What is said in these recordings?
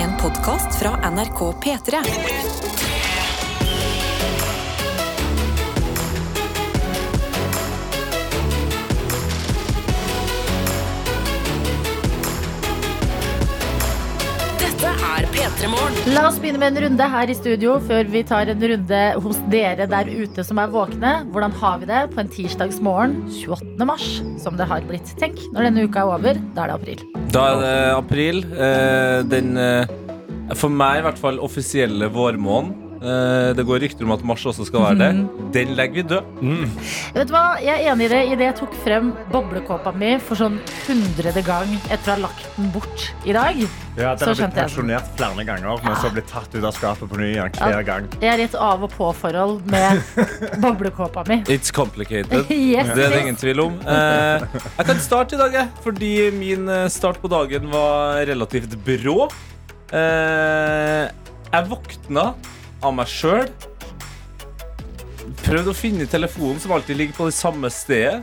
En podkast fra NRK P3. Dette er P3 Morgen. La oss begynne med en runde her i studio før vi tar en runde hos dere der ute som er våkne. Hvordan har vi det på en tirsdagsmorgen 28. mars, som det har blitt? Tenk, når denne uka er over, da er det april. Da er det april. Eh, den, eh, for meg i hvert fall, offisielle vårmåneden. Eh, det går rykter om at mars også skal være det. Den legger vi død. Vet du hva, Jeg er enig i det idet jeg tok frem boblekåpa mi for sånn hundrede gang etter å ha lagt den bort i dag. Ja, Så Den har blitt skjønte jeg den. pensjonert flere ganger, men så blitt tatt ut av skapet på ny igjen hver gang. Jeg er i et av og på-forhold med boblekåpa mi. It's complicated. Yes, Det er det ingen tvil om. Uh, jeg kan starte i dag, jeg, fordi min eh, start på dagen var relativt brå. Uh, jeg våkna av meg sjøl. Prøvde å finne telefonen, som alltid ligger på det samme stedet.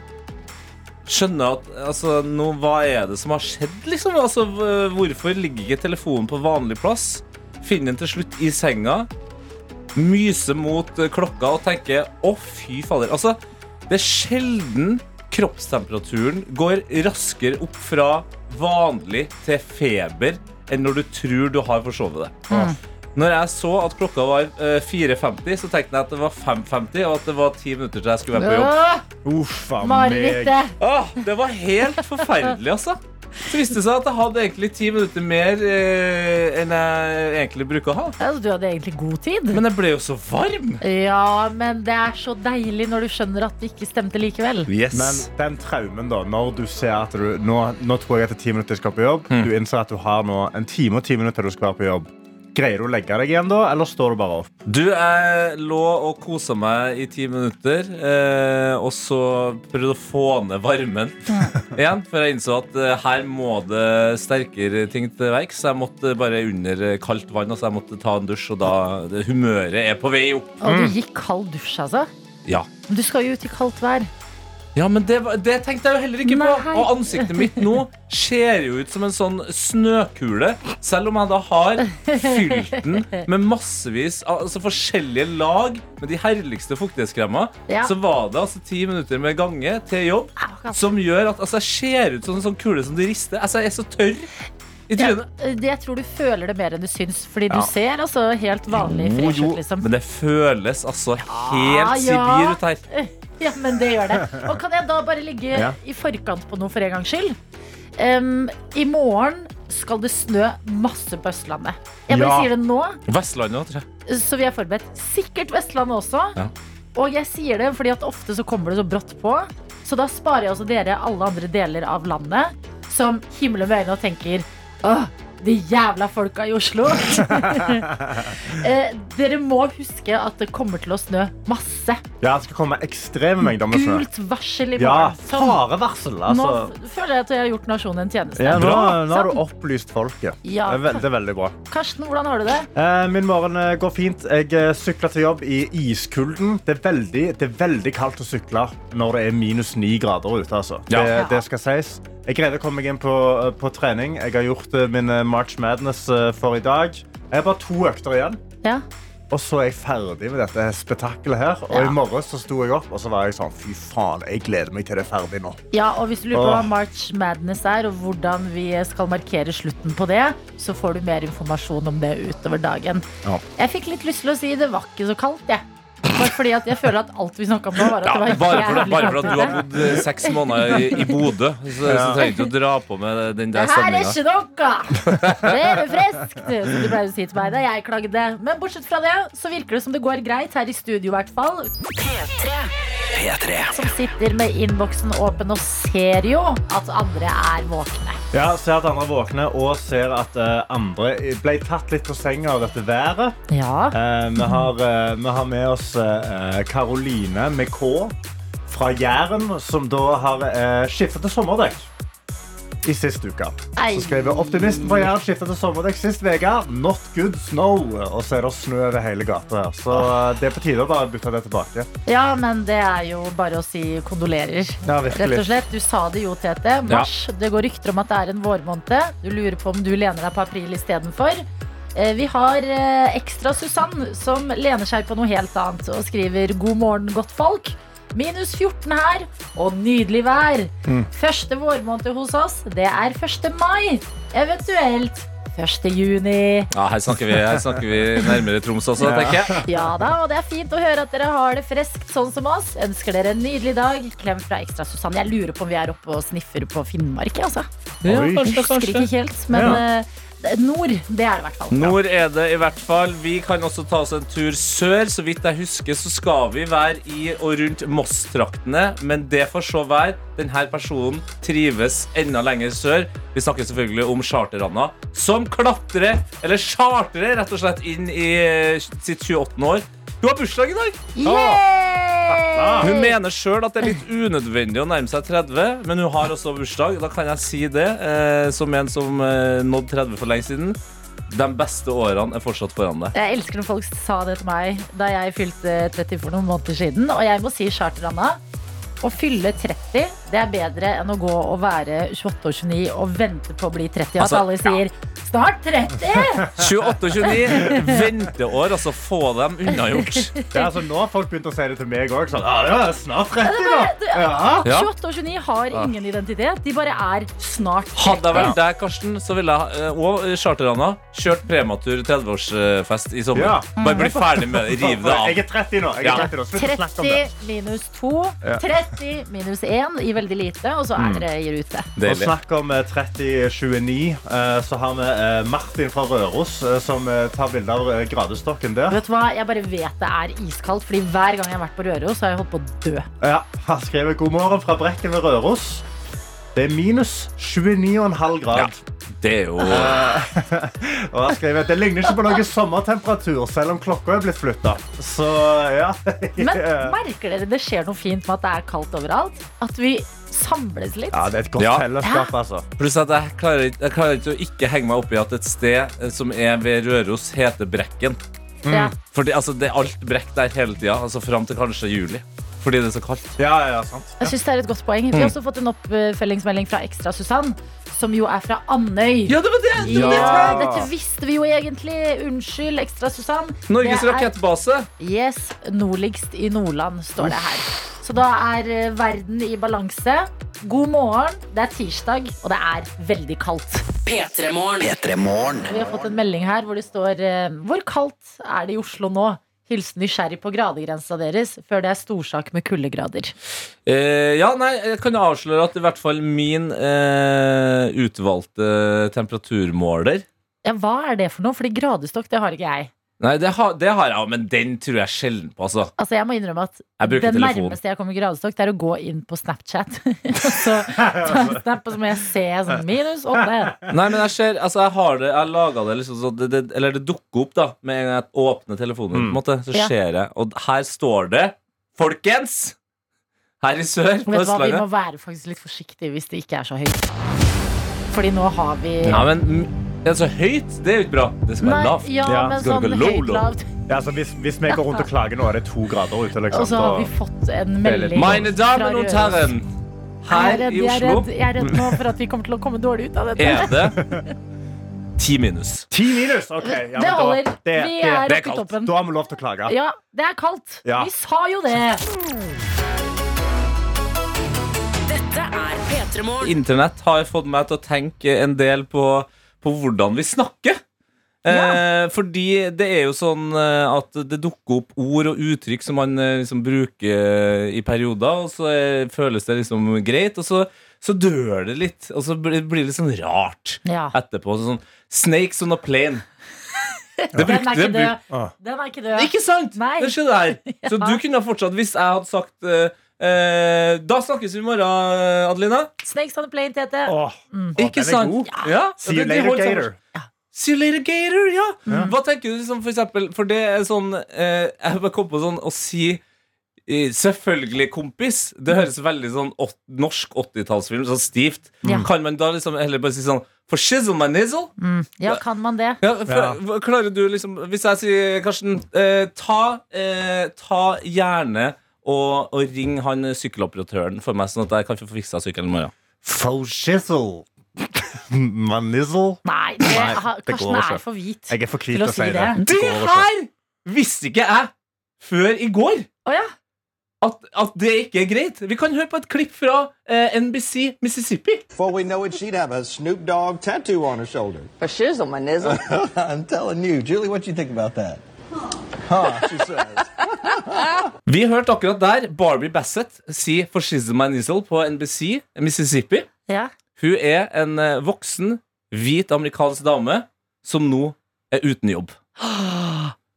Skjønne at altså, nå, Hva er det som har skjedd, liksom? Altså, hvorfor ligger ikke telefonen på vanlig plass? Finner den til slutt i senga. Myser mot eh, klokka og tenker å, fy fader. Altså, det er sjelden kroppstemperaturen går raskere opp fra vanlig til feber enn når du tror du har forsovet deg. Når jeg så at klokka var eh, 4.50, så tenkte jeg at det var 5.50, og at det var ti minutter til jeg skulle være på jobb. Åh, Uff a meg. Marerittet! Ah, det var helt forferdelig, altså. Så viste det seg at jeg hadde egentlig ti minutter mer eh, enn jeg egentlig bruker å ha. Altså, du hadde egentlig god tid. Men jeg ble jo så varm. Ja, men det er så deilig når du skjønner at det ikke stemte likevel. Yes. Men den traumen, da, når du ser at du Nå, nå tror jeg etter ti minutter jeg skal på jobb. Du innser at du har nå en time og ti minutter til du skal være på jobb. Greier du å legge deg igjen da, eller står du bare opp? Du, jeg lå og kosa meg i ti minutter, eh, og så prøvde å få ned varmen igjen. For jeg innså at eh, her må det sterkere ting til verks. Så jeg måtte bare under kaldt vann. Altså jeg måtte ta en dusj, og da det, Humøret er på vei opp. Og du gikk kald dusj, altså. Ja. Men du skal jo ut i kaldt vær. Ja, men det, var- det tenkte jeg jo heller ikke på. Nei. Og ansiktet mitt nå ser jo ut som en sånn snøkule. Selv om jeg da har fylt den med massevis av altså forskjellige lag med de herligste fuktighetskremer, Ja. så var det altså ti minutter med gange til jobb som gjør at altså, jeg ser ut som en sånn kule som de rister. Altså, jeg er så tørr i Ja, trynet. det, jeg tror du føler det mer enn du syns, fordi du Ja. ser altså helt vanlig Jo, fresh jo, ut, liksom. Men det føles altså helt ja. Sibir ut her. Ja, men det gjør det. Og kan jeg da bare ligge Ja. i forkant på noe for en gangs skyld? Um, I morgen skal det snø masse på Østlandet. Jeg bare Ja. sier det nå, Vestlandet tror jeg. så vi er forberedt. Sikkert Vestlandet også. Ja. Og jeg sier det fordi at ofte så kommer det så brått på. Så da sparer jeg også dere alle andre deler av landet som himler med øynene og tenker Åh, de jævla folka i Oslo. eh, dere må huske at det kommer til å snø masse. Ja, Det skal komme ekstreme mengder med snø. Gult varsel i morgen. Ja, farevarsel. Altså. Nå føler jeg at jeg har gjort nasjonen en tjeneste. Ja, nå, nå har du opplyst folket. Ja. Det er veldig, veldig bra. Karsten, hvordan har du det? Eh, Min morgen eh, går fint. Jeg eh, sykler til jobb i iskulden. Det er veldig, det er veldig kaldt å sykle når det er minus ni grader ute. Altså. Ja. Det, det skal sies. Jeg greide å komme meg inn på, eh, på trening. Jeg har gjort eh, min eh, March Madness for i dag. Jeg har bare to økter igjen. Ja. Og så er jeg ferdig med dette spetakkelet her. Og Ja. i morgen så sto jeg opp, og så var jeg sånn Fy faen, jeg gleder meg til det er ferdig nå. ja, og hvis du lurer på hva March Madness er, og hvordan vi skal markere slutten på det, så får du mer informasjon om det utover dagen. Ja. Jeg fikk litt lyst til å si det var ikke så kaldt, jeg. Bare fordi at jeg føler at alt vi snakka om nå, var at Ja, det var bare, for, bare for at du har bodd eh, seks måneder i, i Bodø, så, så trenger du ikke å dra på med den Det der her er ikke noe! Det er friskt, som du pleier å si til meg da jeg klagde. Men bortsett fra det, så virker det som det går greit her i studio, i hvert fall. P3. Som sitter med innboksen åpen og ser jo at andre er våkne. Ja, Ser at andre er våkne og ser at uh, andre ble tatt litt på senga av dette været. Ja. Uh, vi, har, uh, vi har med oss eh, Karoline med K fra Jæren, som da har uh, skiftet til sommerdekk i sist uke. Så skriver optimisten fra Jæren skiftet til sommerdekk sist uke. Not good snow. Og så er det snø over hele gata. Så eh, det er på tide å bare bytte det tilbake. ja, men det er jo bare å si kondolerer. Ja, Rett og slett, Du sa det jo, Tete. Mars. Det går rykter om at det er en vårmåned. Du lurer på om du lener deg på april istedenfor. Eh, Vi har eh, Ekstra Susann, som lener seg på noe helt annet og skriver God morgen, godt folk. Minus 14 her, og nydelig vær. Første vårmåned hos oss, det er 1. mai. Eventuelt 1. juni. Ja, her snakker vi, her snakker vi nærmere Troms også, tenker jeg. Ja da, og det er fint å høre at dere har det freskt sånn som oss. Ønsker dere en nydelig dag. Klem fra Ekstra Susann. Jeg lurer på om vi er oppe og sniffer på Finnmark. Altså. Ja, kanskje, kanskje, Husker ikke helt, men eh, nord, det er det i hvert fall. Nord er det i hvert fall. Vi kan også ta oss en tur sør. Så vidt jeg husker, så skal vi være i og rundt Moss-traktene. Men det får så være. Denne personen trives enda lenger sør. Vi snakker selvfølgelig om charteranda, som klatrer, eller chartrer, rett og slett inn i sitt 28. år. Hun har bursdag i dag. Yeah! Hun mener sjøl at det er litt unødvendig å nærme seg 30, men hun har også bursdag. Da kan jeg si det, eh, som en som eh, nådde 30 for lenge siden. De beste årene er fortsatt foran deg. Jeg elsker når folk sa det til meg da jeg fylte 30 for noen måneder siden. Og jeg må si, Charter-Anna, å fylle 30 det er bedre enn å gå og være 28 og 29 og vente på å bli 30. At Altså, alle sier 'snart 30'! 28 og 29, venteår, altså få dem unnagjort. Det er altså Nå har folk begynt å si det til meg òg. Sånn, ja, det er snart 30, da. Ja. Ja. 28 og 29 har ingen identitet. De bare er snart 30. Hadde jeg vært deg, Karsten, så ville jeg eh, og charteranda kjørt prematur 30-årsfest i sommer. Ja. Bare bli ferdig med det. Riv det av. Jeg er 30 nå. Jeg er 30 nå. Slutt å snakke om det. 30 minus 2, 30 minus 1 i veldig lite, og så er dere i rute. Og snakk om eh, 3029, eh, så har vi eh, Martin fra Røros eh, som eh, tar bilde av eh, gradestokken der. Vet du hva? Jeg bare vet det er iskaldt, Fordi hver gang jeg har vært på Røros, så har jeg holdt på å dø. Ja, Han skriver god morgen fra Brekken ved Røros. Det er minus 29,5 grad. Ja. Det er jo Og jeg skriver at det ligner ikke på noe sommertemperatur, selv om klokka er blitt flytta. Så ja. Men merker dere det skjer noe fint med at det er kaldt overalt? At vi samles litt? ja, det er et godt Ja. fellesskap, altså. Pluss at jeg klarer, ikke- jeg klarer ikke å ikke henge meg opp i at et sted eh, som er ved Røros, heter Brekken. Ja. For altså, det er alt brekk der hele tida, altså fram til kanskje juli. Fordi det er så kaldt. Ja, ja, sant. Jeg synes det er et godt poeng. Vi har også fått en oppfølgingsmelding fra Ekstra Susann, som jo er fra Andøy. Ja, det var det! Ja, Ja. Dette visste vi jo egentlig. Unnskyld, Ekstra Susann. Norges Det er- rakettbase. Yes, nordligst i Nordland, står det her. Så da er eh, verden i balanse. God morgen. Det er tirsdag, og det er veldig kaldt. P3 Morgen. Vi har fått en melding her hvor det står eh, Hvor kaldt er det i Oslo nå? Hilsen nysgjerrig på gradegrensa deres før det er storsak med kuldegrader. Eh, ja, nei, jeg kan avsløre at i hvert fall min eh, utvalgte temperaturmåler Ja, Hva er det for noe? Fordi gradestokk det har ikke jeg. Nei, det har, det har jeg, men den tror jeg sjelden på, altså. Altså Jeg må innrømme at Den Det telefon. nærmeste jeg kommer gradestokk, det er å gå inn på Snapchat. så ta en snap, og så må jeg se sånn minus åtte. Nei, men jeg ser, altså jeg har det, jeg laget det liksom så det, det, Eller det dukker opp da Med en gang jeg åpner telefonen mm. på en måte Så Ja. ser jeg, og her står det Folkens Her i sør, på hva, Vi må være faktisk litt forsiktige hvis det ikke er så høyt. Fordi nå har vi Ja, men mm, det er så høyt, det er jo ikke bra Det skal Nei, være lavt ja, Ja, men skal sånn det low, høyt low? lavt. Ja, så hvis, hvis vi går rundt og klager nå, er det to grader ute. Liksom, Og så har vi fått en melding Mine damer og Røros. herren Jeg Her er redd, i jeg er Oslo jeg er redd nå for at vi kommer til å komme dårlig ut av dette. er det ti minus Ti minus! Ok, ja, men det da- holder. det- vi det- er det er oppe i kaldt. toppen. Da har vi lov til å klage. Ja, det er kaldt. Ja. Vi sa jo det. Dette er P3 Morgen. Internett har fått meg til å tenke en del på, på hvordan vi snakker. Eh, fordi det er jo sånn eh, at det dukker opp ord og uttrykk som man eh, liksom bruker i perioder, og så føles det liksom greit, og så, så dør det litt, og så blir det litt sånn rart Ja. etterpå. Sånn Snakes on a plane. Det Den er ikke død. Ah. Den er ikke død. Ikke sant? Nei. Det skjedde her. Så du kunne fortsatt, hvis jeg hadde sagt eh, eh, Da snakkes vi i morgen, eh, Adelina. Snakes on a plane, Tete. Åh, Ikke den er sant? god. Ja. See you later, Gator. sammen. Gator. See you later, Gator, ja. Hva tenker du liksom, for eksempel, for det er sånn eh, Jeg bare kom på sånn å si eh, Selvfølgelig, kompis. Det høres veldig sånn åt, norsk 80-tallsfilm, sånn stivt. Mm. Kan man da liksom heller bare si sånn For shizzle my nizzle? Mm. Ja, kan man det? Ja, for, Ja. Klarer du liksom Hvis jeg sier, Karsten, eh, ta, eh, ta gjerne og, og ring han sykkeloperatøren for meg, sånn at jeg kan få fiksa sykkelen i morgen. Faux shizzle. Manizzle. Nei, det, Nei, det Karsten går er ikke. for hvit. Jeg er for hvit Til å å si det. det. Det her visste ikke jeg før i går. Oh, ja. At, at det ikke er greit. Vi kan høre på et klipp fra uh, NBC Mississippi. For we know it, she'd have a Snoop Dogg tattoo on her shoulder. For shizzle, my nizzle. I'm telling you, Julie, what you think about that? Huh, she says. Vi hørte akkurat der Barbie Bassett si 'For Shizzle My Nizzle' på NBC Mississippi. ja. Hun er en eh, voksen, hvit amerikansk dame som nå er uten jobb.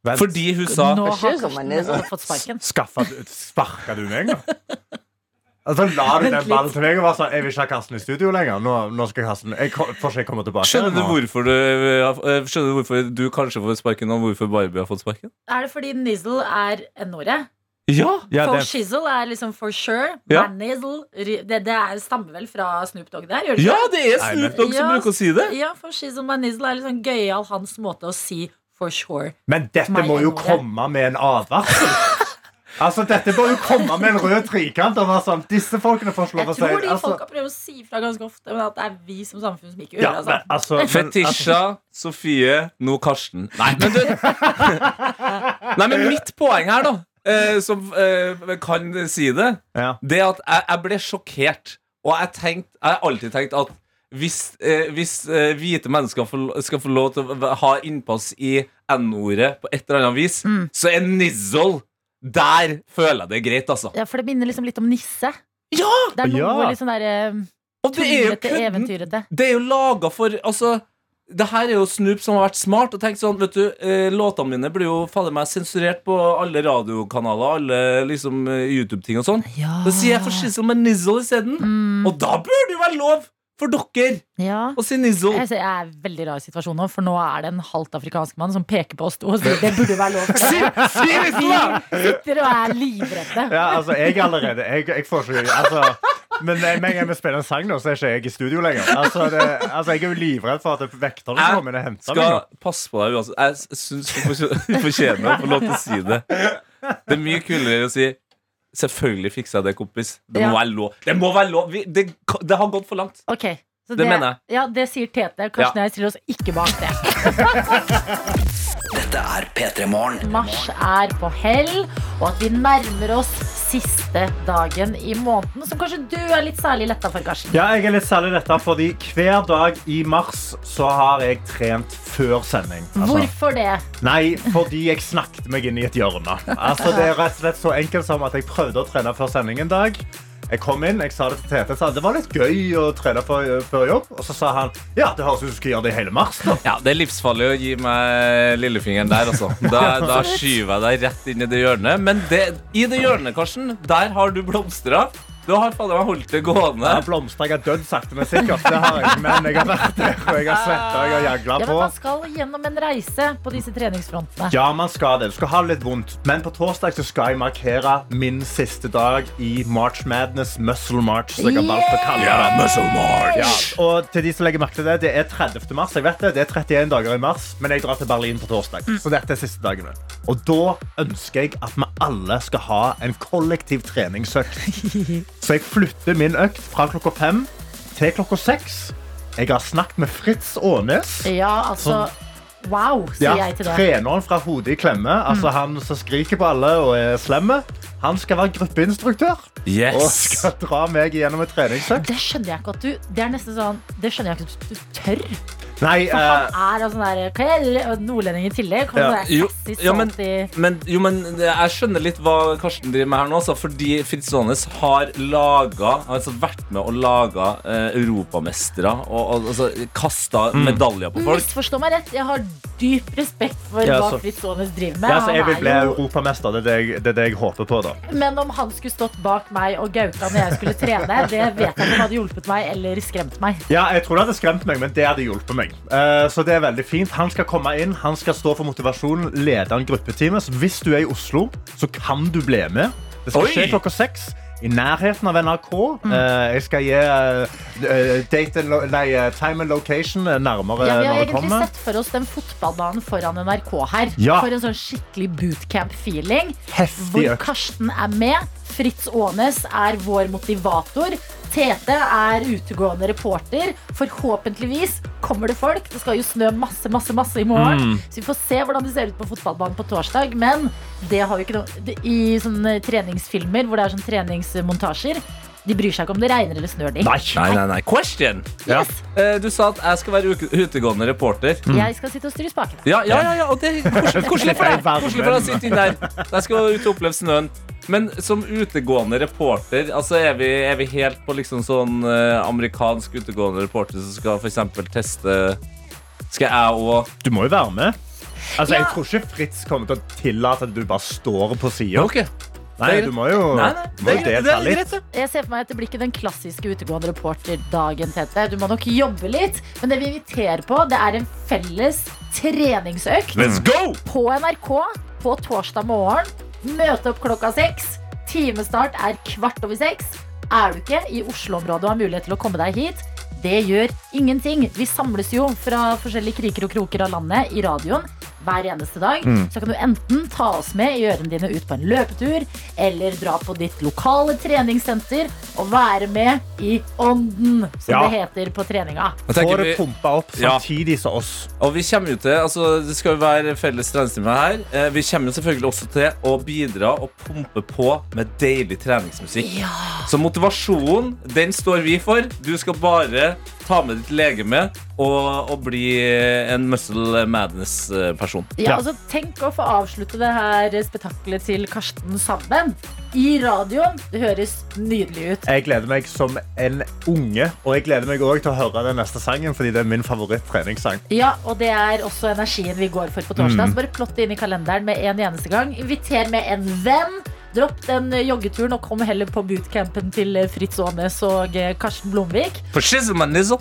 Vent, Fordi hun sa Nå har Shizzle, Karsten my nizzle. fått sparken. skaffa du, Sparka du meg, da? Altså, la du den ballen til meg og var sånn Jeg vil ikke ha Karsten i studio lenger. Nå, nå skal Karsten Jeg får ikke komme tilbake. Skjønner du hvorfor du, eh, skjønner du hvorfor du kanskje får sparken, og hvorfor Barbie har fått sparken? Er det fordi nizzle er n-ordet? Ja! Ja, for det, shizzle er liksom for sure. Ja. Man nizzle Det, det er, stammer vel fra Snoop Dogg der? Gjør det ja, det er Snoop Dogg som Ja. bruker å si det. Ja, for shizzle my nizzle er liksom gøyal hans måte å si for sure. men dette må jo komme med en advarsel. Altså, Dette bør jo komme med en rød trikant. Og være sånn, Disse folkene får slå Jeg tror de altså, folka prøver å si fra ganske ofte, men at det er vi som samfunn som ikke ja, gjør det. men, Altså. altså, Fetisha, Sofie, nå Karsten. Nei, men du Nei, men mitt poeng her, da, eh, som eh, kan si det, ja. det at jeg, jeg ble sjokkert. Og jeg, tenkt, jeg har alltid tenkt at hvis, eh, hvis eh, hvite mennesker får, skal få lov til å ha innpass i N-ordet på et eller annet vis, så er nizzle Der føler jeg det er greit, altså. Ja, for det minner liksom litt om nisse. Ja! Det er noe Ja. litt sånn derre Og det er jo tullete, kødden. eventyrete. Det er jo laga for Altså det her er jo Snoop som har vært smart og tenkt sånn Vet du, eh, Låtene mine blir jo fader meg sensurert på alle radiokanaler, alle liksom eh, YouTube-ting og sånn. Ja. Da sier jeg for skissel med nizzle isteden. Mm, Og da burde det jo være lov for dere ja. Og si. Jeg, jeg er i veldig rar situasjon nå, for nå er det en halvt afrikansk mann som peker på oss to og det burde være lov for da! Vi sitter og er livredde. ja, altså, jeg allerede Jeg, jeg får ikke altså, Men med en gang vi spiller en sang, nå, så er ikke jeg i studio lenger. Altså, det, altså, Jeg er jo livredd for at vekterne kommer inn og henter meg. Skal passe på deg uansett. Jeg syns du fortjener å få lov til å si det. Det er mye kulere å si Selvfølgelig fiksa jeg det, kompis. Det må Ja. være lov. Det må være lov. Vi, det, det har gått for langt. Ok, så Det mener jeg. Ja, det sier Tete. Karsten og jeg stiller oss ikke bak det. Dette er P3 Morgen. Mars er på hell, og at vi nærmer oss siste dagen i måneden, som kanskje du er litt særlig letta for, Karsten. Ja, jeg er litt særlig letta, fordi hver dag i mars så har jeg trent før sending. Altså, Hvorfor det? Nei, fordi jeg snakket meg inn i et hjørne. Altså, det er rett og slett så enkelt som at jeg prøvde å trene før sending en dag. Jeg kom inn, jeg sa det til Tete, sa det var litt gøy å trene før, før jobb. Og så sa han ja, det høres ut som du skal gjøre det i hele mars. Da. Ja, Det er livsfarlig å gi meg lillefingeren der, altså. Da, da skyver jeg deg rett inn i det hjørnet. Men det, i det hjørnet, Karsten, der har du blomstra. Du har fader meg holdt det gående. Jeg har blomstra, jeg har dødd sakte, men sikkert. Det har jeg. Men jeg har vært der, og jeg har svetta, jeg har jagla Ja, men Man skal gjennom en reise på disse treningsfrontene. Ja, man skal det. Du skal ha det litt vondt. Men på torsdag så skal jeg markere min siste dag i March Madness Muscle March. som jeg har valgt å kalle det. muscle march. Ja, og til de som legger merke til det, det er 30. mars. Jeg vet det, det er 31 dager i mars, men jeg drar til Berlin på torsdag. Så dette er siste dagen min. Og da ønsker jeg at vi alle skal ha en kollektiv treningsøkt. Så jeg flytter min økt fra klokka fem til klokka seks. Jeg har snakket med Fritz Aanes. Ja, altså Wow, sier Ja, jeg til det. treneren fra hodet i klemme. Altså Han som skriker på alle og er slemme. Han skal være gruppeinstruktør og skal dra meg gjennom et treningsøkt. Det skjønner jeg ikke at du Det er nesten sånn Det skjønner jeg ikke at du tør. Nei, For eh, han er altså sånn der nordlending i tillegg. Ja. Jo, ja, men, salty. men, jo, men jeg skjønner litt hva Karsten driver med her nå. Altså, fordi Fritz Aanes har laga Altså vært med og laga eh, europamestere og, og altså, kasta Mm. medaljer på folk. Misforstå meg rett, jeg har dyp respekt for Ja, hva Fritz Aanes driver med. ja, så jeg vil bli jo- europamester. Det er det, jeg, det er det jeg håper på. da Men om han skulle stått bak meg og Gauta når jeg skulle trene, det vet jeg ikke om hadde hjulpet meg eller skremt meg. Ja, jeg tror det hadde skremt meg, men det hadde hjulpet meg. Eh, så det er veldig fint. Han skal komme inn, han skal stå for motivasjonen, lede en gruppetime. Så hvis du er i Oslo, så kan du bli med. Det skal Oi! skje klokka seks. I nærheten av NRK. Mm. jeg skal gi eh, date and lo nei, eh, time and location eh, nærmere Ja, vi har når egentlig kommer. sett for oss den fotballbanen foran NRK her. Ja. For en sånn skikkelig bootcamp-feeling. Hvor. Karsten er med. Fritz Aanes er vår motivator. Tete er utegående reporter. Forhåpentligvis kommer det folk. Det skal jo snø masse, masse, masse i morgen. Så vi får se hvordan det ser ut på fotballbanen på torsdag. Men det har vi ikke noe I sånne treningsfilmer hvor det er sånn treningsmontasjer, de bryr seg ikke om det regner eller snør. De. Nei. Nei, nei, nei. Question! Ja. Yes. Eh, Du sa at jeg skal være uke- utegående reporter. Jeg skal sitte og styre spaken. Ja, ja, ja, ja, og det er koselig, koselig for deg. Koselig for deg å sitte inn der. Jeg skal ut og oppleve snøen. Men som utegående reporter, altså er vi, er vi helt på liksom sånn eh, amerikansk utegående reporter som skal for eksempel teste Skal jeg òg Du må jo være med. Altså, Ja. Jeg tror ikke Fritz kommer til å tillate at du bare står på sida. Ok. Nei, du må jo, Nei, nei, må er jo greit, det delta litt. det. Jeg ser for meg at det blir ikke den klassiske utegående reporterdagen, Tete. Du må nok jobbe litt. Men det vi inviterer på, det er en felles treningsøkt Let's go! på NRK på torsdag morgen. Møte opp klokka seks. Timestart er kvart over seks. Er du ikke i Oslo-området og har mulighet til å komme deg hit, det gjør ingenting. Vi samles jo fra forskjellige kriker og kroker av landet i radioen hver eneste dag. Så kan du enten ta oss med i ørene dine ut på en løpetur, eller dra på ditt lokale treningssenter og være med i ånden, som Ja. det heter på treninga. Får det pumpa opp Ja. samtidig som oss. Og vi kommer jo til, altså Det skal jo være felles treningstime her. Eh, Vi kommer jo selvfølgelig også til å bidra og pumpe på med deilig treningsmusikk. Så motivasjonen, den står vi for. Du skal bare ta med ditt legeme og, og bli en muscle madness-person. Ja, Ja. altså Tenk å få avslutte det her spetakkelet til Karsten sammen i radioen. Det høres nydelig ut. Jeg gleder meg som en unge, og jeg gleder meg også til å høre den neste sangen, fordi det er min favoritt-treningssang. Ja, og det er også energien vi går for på torsdag. Så bare plott det inn i kalenderen med en eneste gang. Inviter med en venn. Dropp den joggeturen og kom heller på bootcampen til Fritz Aanes og eh, Karsten Blomvik. For shizzle my nizzle.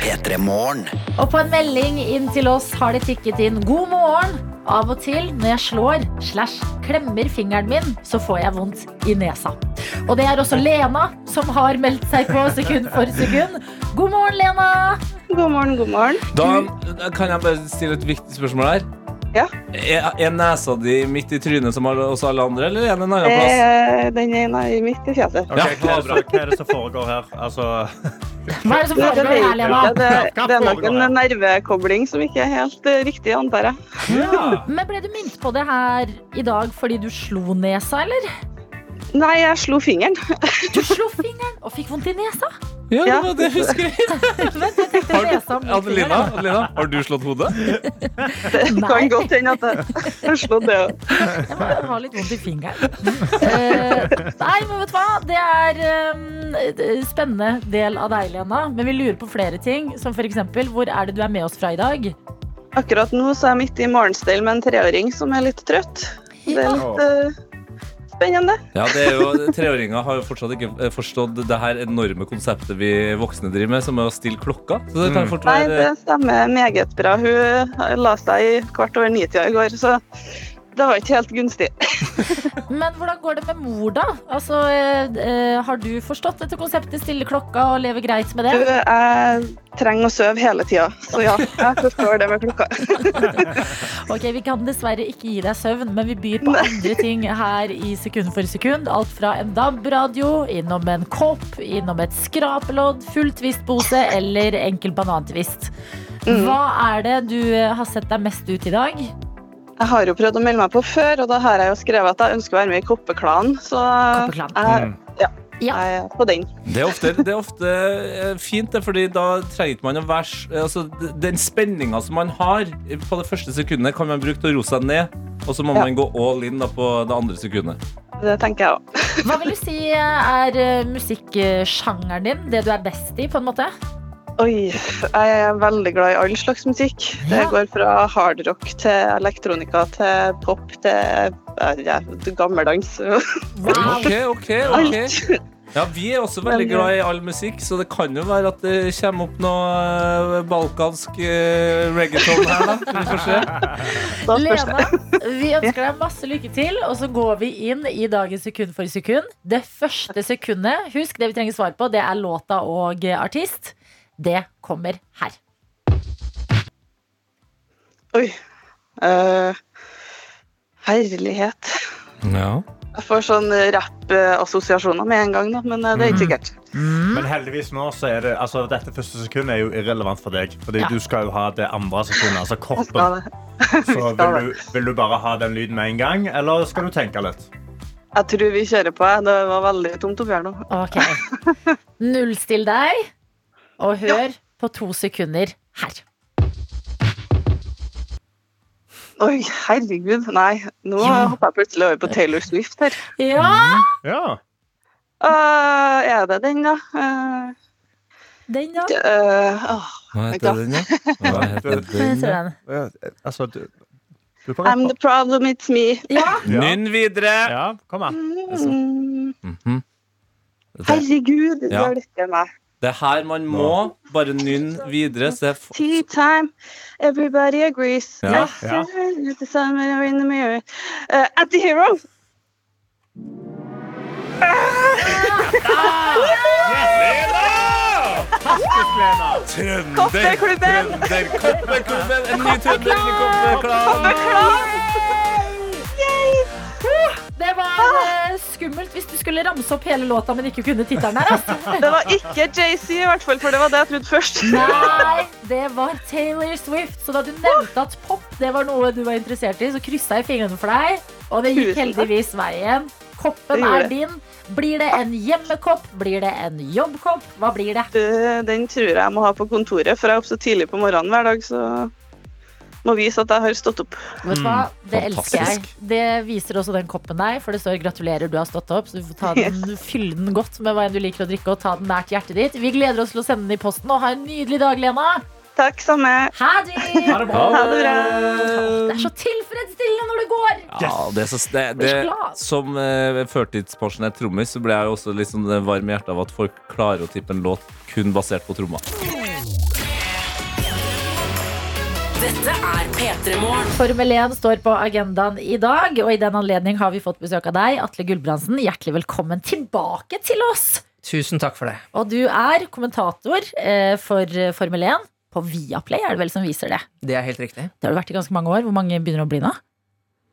P3 Morgen. Og på en melding inn til oss har det tikket inn 'God morgen'. Av og til når jeg slår slash klemmer fingeren min, så får jeg vondt i nesa. Og det er også Lena som har meldt seg på sekund for sekund. God morgen, Lena! God morgen, god morgen. Da kan jeg bare stille et viktig spørsmål her. Ja. Er, er nesa di midt i trynet som alle- hos alle andre, eller er den en annen plass? Eh, den ene er midt i fjeset. Ok, Ja, hva, er det, hva er det som foregår her? Altså, Hva er det som Det, det, foregår her, Lena? det, Hva det er nok en nervekobling som ikke er helt eh, riktig, antar jeg. ja. Men ble du minnet på det her i dag fordi du slo nesa, eller? Nei, jeg slo fingeren. Du slo fingeren og fikk vondt i nesa? Ja, det Ja. var det jeg husker. Vent, jeg tenkte Adelina. Adelina, har du slått hodet? Det kan godt hende at jeg har slått det òg. Jeg må ha litt vondt i fingeren. Eh, nei, men vet du hva? Det er um, spennende del av deg, Lena. Men vi lurer på flere ting. Som for eksempel, hvor er det du er med oss fra i dag? Akkurat nå så er jeg midt i morgenstell med en treåring som er litt trøtt. Det er litt eh, spennende. Ja, det er jo, Treåringer har jo fortsatt ikke eh, forstått det her enorme konseptet vi voksne driver med, som er å stille klokka. Så det kan fort Nei, det stemmer meget bra. Hun la seg i kvart over ni-tida i går, så det var ikke helt gunstig. Men hvordan går det med mor, da? Altså, eh, eh, har du forstått dette konseptet, stille klokka og leve greit med Du, det? jeg trenger å sove hele tida, så ja, jeg forstår det med klokka. Ok, Vi kan dessverre ikke gi deg søvn, men vi byr på andre ting her i Sekund for sekund. Alt fra en DAB-radio, innom en kopp, innom et skrapelodd, full tvistpose eller enkel banantvist. Hva er det du har sett deg mest ut i dag? Jeg har jo prøvd å melde meg på før, og da har jeg jo skrevet at jeg ønsker å være med i Koppeklanen, så Koppeklan. jeg, ja, Ja. jeg er på den. Det er ofte, det er ofte eh, fint, det, fordi da trenger man å være altså, Den spenninga som man har på det første sekundet, kan man bruke til å roe seg ned. Og så må Ja. man gå all in da, på det andre sekundet. Det tenker jeg òg. Hva vil du si er eh, musikksjangeren din? Det du er best i, på en måte? Oi, jeg er veldig glad i all slags musikk. Det går fra hardrock til elektronika til pop til eh, ja, gammeldans. Wow. Ok, ok, ok Alt. Ja, Vi er også veldig Men, glad i all musikk, så det kan jo være at det kommer opp noe eh, balkansk eh, reggaeton her, da. Vi får se. Lena, vi ønsker deg masse lykke til, og så går vi inn i dagens sekund for sekund. Det første sekundet, husk det vi trenger svar på, det er låta og artist. Det kommer her. Oi. Uh, herlighet. Ja. Jeg får sånn rapp-assosiasjoner med en gang, da, men eh, det er ikke sikkert. Men heldigvis nå så er det altså, Dette første sekundet er jo irrelevant for deg. Fordi Ja. du skal jo ha det andre sekundet, altså kroppen. Så vil du, vil du bare ha den lyden med en gang, eller skal du tenke litt? Jeg tror vi kjører på. Det var veldig tomt oppi her nå. Okay. Nullstill deg, og hør på to sekunder her. Oi, herregud. Nei, nå Ja. hopper jeg plutselig over på Taylor Swift her. Ja, Ja. Uh, er det den, da? Uh, den, da? Uh, oh, Hva heter den, da? Hva heter den? Ja, Altså, du, du I'm the problem, it's me. Ja, Ja. Nynn videre! ja, kom an. Mm, Mm -hmm. herregud, Ja. hjelpe meg. Det er her man må bare nynne videre. Så Tea time, everybody agrees. Ja. Ja. Uh, at the hero. Trønder! Koppeklubben! Trønder, Koppeklubben! En ny trønder i Koppeklubben! Det var ah. skummelt hvis du skulle ramse opp hele låta, men ikke kunne tittelen her. Altså. Det var ikke JC, i hvert fall, for det var det jeg trodde først. Nei, det var Taylor Swift. Så da du nevnte at pop det var noe du var interessert i, så kryssa jeg fingrene for deg. Og det gikk heldigvis veien. Koppen er din. Blir det en hjemmekopp? Blir det en jobbkopp? Hva blir det? Det- Den tror jeg jeg må ha på kontoret, for jeg er oppe så tidlig på morgenen hver dag, så må vise at jeg har stått opp. Vet du hva? Det elsker jeg. Det viser også den koppen deg, for det står 'gratulerer, du har stått opp'. Så du får ta den, fylle den godt med hva enn du liker å drikke, og ta den nært hjertet ditt. Vi gleder oss til å sende den i posten, og ha en nydelig dag, Lena. Takk, samme. Ha det! Ha det bra. Ha det bra. Det er så tilfredsstillende når det går. Ja, det er så, det, det, som uh, førtidspensjonert trommis så ble jeg også litt sånn varm i hjertet av at folk klarer å tippe en låt kun basert på tromma. Dette er P3 Morgen. Formel 1 står på agendaen i dag, og i den anledning har vi fått besøk av deg, Atle Gulbrandsen. Hjertelig velkommen tilbake til oss. Tusen takk for det. Og du er kommentator eh, for Formel 1 på Viaplay, er det vel som viser det? Det er helt riktig. Det har du vært i ganske mange år. Hvor mange begynner å bli nå?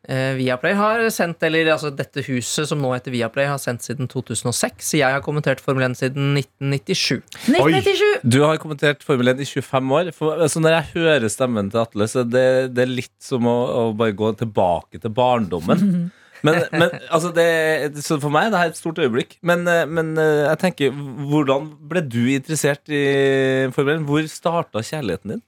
Eh, Viaplay har sendt, eller altså dette huset som nå heter Viaplay, har sendt siden 2006. Jeg har kommentert Formel 1 siden 1997. 1997! Du har kommentert Formel 1 i 25 år. For, altså, når jeg hører stemmen til Atle, så det, det er litt som å, å bare gå tilbake til barndommen. Men, men altså det, så for meg er det her et stort øyeblikk. Men, eh, men eh, jeg tenker, hvordan ble du interessert i Formel 1? Hvor starta kjærligheten din?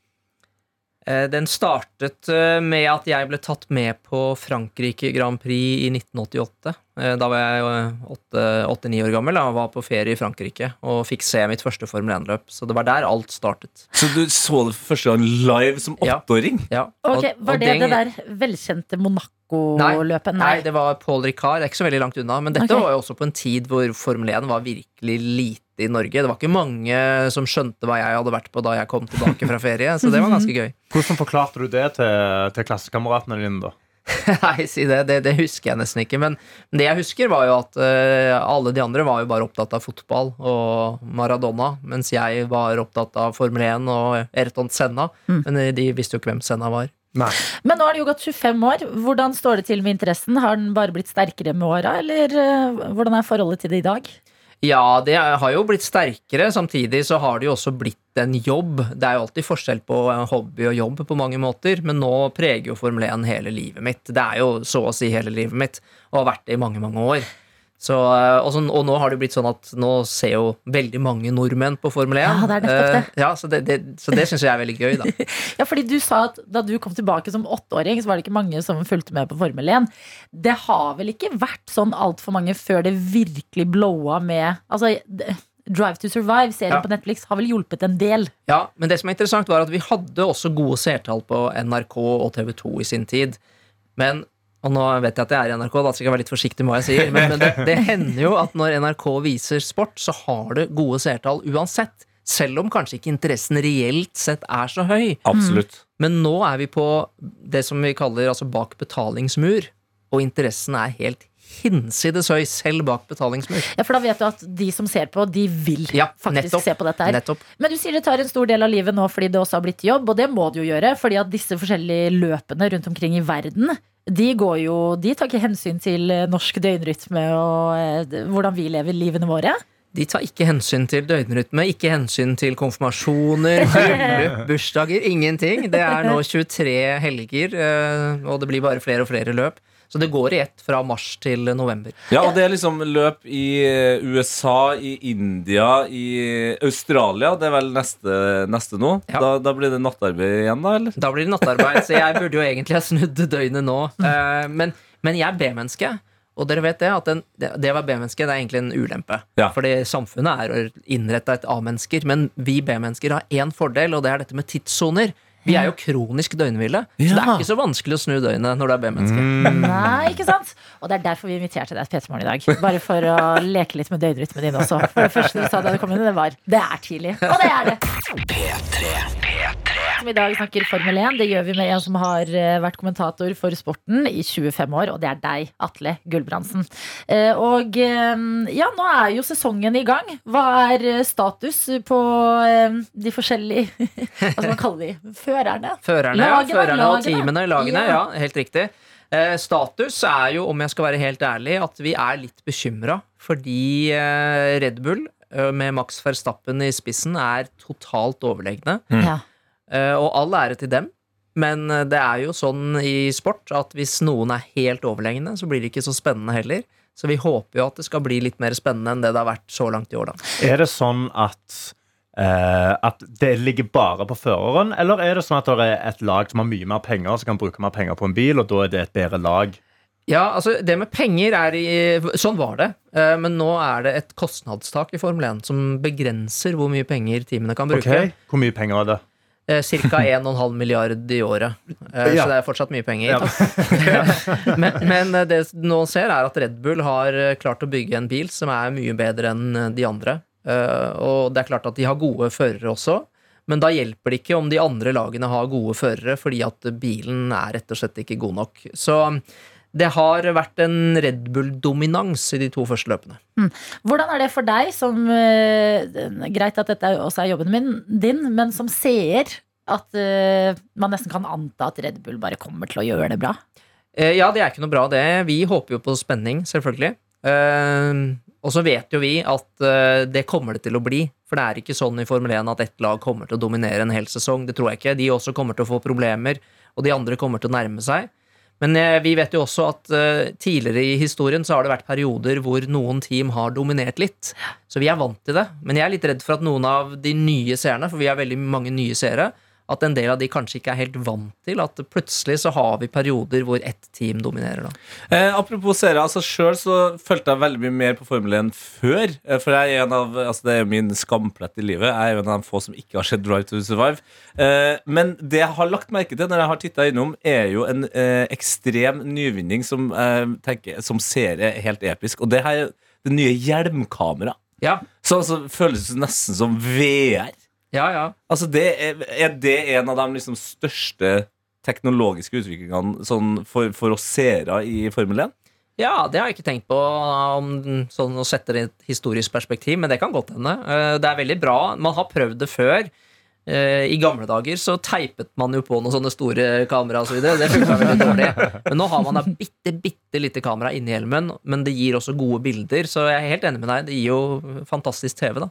Eh, Den startet eh, med at jeg ble tatt med på Frankrike Grand Prix i 1988. Eh, Da var jeg åtte-ni år gammel og var på ferie i Frankrike og fikk se mitt første Formel 1-løp. Så det var der alt startet. Så du så det for første gang live som åtteåring? Ja. ja. og- Var det den- det der velkjente Monaco-løpet? Nei, det var Paul Ricard. Ikke så veldig langt unna. Men dette okay. var jo også på en tid hvor Formel 1 var virkelig lite i Norge. Det var ikke mange som skjønte hva jeg hadde vært på da jeg kom tilbake fra ferie. Så det var ganske gøy. Hvordan forklarte du det til, til klassekameratene dine? da? Nei, si det. det. Det husker jeg nesten ikke. Men det jeg husker, var jo at uh, alle de andre var jo bare opptatt av fotball og Maradona, mens jeg var opptatt av Formel 1 og Erton Senna. Mm. Men eh, de visste jo ikke hvem Senna var. Nei. Men nå har det jo gått 25 år. Hvordan står det til med interessen? Har den bare blitt sterkere med åra, eller uh, hvordan er forholdet til det i dag? Ja, det har jo blitt sterkere. Samtidig så har det jo også blitt en jobb. Det er jo alltid forskjell på hobby og jobb på mange måter, men nå preger jo Formel 1 hele livet mitt. Det er jo så å si hele livet mitt, og har vært det i mange, mange år. Så, eh, og, så, og nå har det blitt sånn at nå ser jo veldig mange nordmenn på Formel 1. Ja, det er nettopp det. Uh, Ja, så det, det, så det syns jeg er veldig gøy, da. Ja, fordi du sa at Da du kom tilbake som åtteåring, så var det ikke mange som fulgte med på Formel 1. Det har vel ikke vært sånn altfor mange før det virkelig blowa med Altså, Drive to Survive, serien Ja. på Netflix, har vel hjulpet en del. Ja, men det som er interessant var at vi hadde også gode seertall på NRK og TV 2 i sin tid. Men, og nå vet jeg at jeg er i NRK, da skal jeg være litt forsiktig med hva jeg sier, men, men det, det hender jo at når NRK viser sport, så har det gode seertall uansett. Selv om kanskje ikke interessen reelt sett er så høy. Absolutt. Men nå er vi på det som vi kaller altså bak betalingsmur, og interessen er helt hinsides høy, selv bak betalingsmur. Ja, For da vet du at de som ser på, de vil Ja, faktisk nettopp. se på dette her. Nettopp. Men du sier det tar en stor del av livet nå fordi det også har blitt jobb, og det må det jo gjøre, fordi at disse forskjellige løpene rundt omkring i verden de går jo De tar ikke hensyn til eh, norsk døgnrytme og eh, hvordan vi lever livene våre. De tar ikke hensyn til døgnrytme, ikke hensyn til konfirmasjoner, bryllup, bursdager, ingenting. Det er nå 23 helger, eh, og det blir bare flere og flere løp. Så det går i ett fra mars til november. Ja, og det er liksom løp i USA, i India, i Australia. Det er vel neste, neste nå. Ja. Da, da blir det nattarbeid igjen, da, eller? Da blir det nattarbeid, så jeg burde jo egentlig ha snudd døgnet nå. Eh, Men, men jeg er B-menneske. Og dere vet det, at den, det det å være B-menneske det er egentlig en ulempe. Ja. Fordi samfunnet er innretta et A-mennesker, men vi B-mennesker har én fordel, og det er dette med tidssoner. Vi er jo kronisk døgnville, så det er ikke så vanskelig å snu døgnet når du er B-menneske. Nei, ikke sant? Og det er derfor vi inviterte deg til P3morgen i dag. Bare for å leke litt med døgnrytmen din også. For det første du sa da du kom inn, det var det er tidlig. Og det er det. Som i dag snakker Formel 1. Det gjør vi med en som har eh, vært kommentator for sporten i 25 år, og det er deg, Atle Gulbrandsen. Eh, Og eh, ja, nå er jo sesongen i gang. Hva er status på de forskjellige Hva skal man kalle de? Førerne? Førerne, Lagene, ja, førerne og teamene i lagene. Ja. Ja, helt riktig. Eh, status er jo, om jeg skal være helt ærlig, at vi er litt bekymra. Fordi eh, Red Bull, med Max Verstappen i spissen, er totalt overlegne. Ja. Eh, og all ære til dem. Men eh, det er jo sånn i sport at hvis noen er helt overlegne, så blir det ikke så spennende heller. Så vi håper jo at det skal bli litt mer spennende enn det det har vært så langt i år, da. Er det sånn at eh, at det ligger bare på føreren, eller er det sånn at det er et lag som har mye mer penger, som kan bruke mer penger på en bil, og da er det et bedre lag? Ja, altså det med penger er i Sånn var det. Eh, Men nå er det et kostnadstak i Formel 1 som begrenser hvor mye penger teamene kan bruke. Ok, Hvor mye penger er det? Eh, Cirka 1,5 milliard i året. Eh, Ja. Så det er fortsatt mye penger. Ja. men, men eh, det nå ser, er at Red Bull har klart å bygge en bil som er mye bedre enn de andre. Og det er klart at de har gode førere også. Men da hjelper det ikke om de andre lagene har gode førere, fordi at bilen er rett og slett ikke god nok. Så det har vært en Red Bull-dominans i de to første løpene. Hvordan er det for deg, som eh, Greit at dette også er jobben min, din, men som seer, at uh, man nesten kan anta at Red Bull bare kommer til å gjøre det bra? Eh, Ja, det er ikke noe bra, det. Vi håper jo på spenning, selvfølgelig. Uh, og så vet jo vi at uh, det kommer det til å bli. For det er ikke sånn i Formel 1 at ett lag kommer til å dominere en hel sesong. Det tror jeg ikke. De også kommer til å få problemer, og de andre kommer til å nærme seg. Men eh, vi vet jo også at eh, tidligere i historien så har det vært perioder hvor noen team har dominert litt. Så vi er vant til det. Men jeg er litt redd for at noen av de nye seerne, for vi har veldig mange nye seere, at en del av de kanskje ikke er helt vant til at plutselig så har vi perioder hvor ett team dominerer. da. Eh, apropos serie, altså Sjøl så fulgte jeg veldig mye mer på Formel 1 før. Eh, for jeg er en av, altså det er jo min skamplett i livet. Jeg er jo en av de få som ikke har sett Drive to Survive. Eh, men det jeg har lagt merke til når jeg har titta innom, er jo en eh, ekstrem nyvinning som, tenker, som serie er helt episk. Og det her er det nye hjelmkameraet. Ja, Så altså, føles det nesten som VR. Ja, ja. Altså, det er, er det en av de liksom største teknologiske utviklingene sånn for, for oss seere i Formel 1? Ja, det har jeg ikke tenkt på om sånn å sette det i et historisk perspektiv, men det kan godt hende. Eh, Det er veldig bra. Man har prøvd det før. Eh, I gamle dager så teipet man jo på noen sånne store kamera osv. Det funka veldig dårlig. Men nå har man da bitte, bitte lite kamera inni hjelmen, men det gir også gode bilder. Så jeg er helt enig med deg. Det gir jo fantastisk TV, da.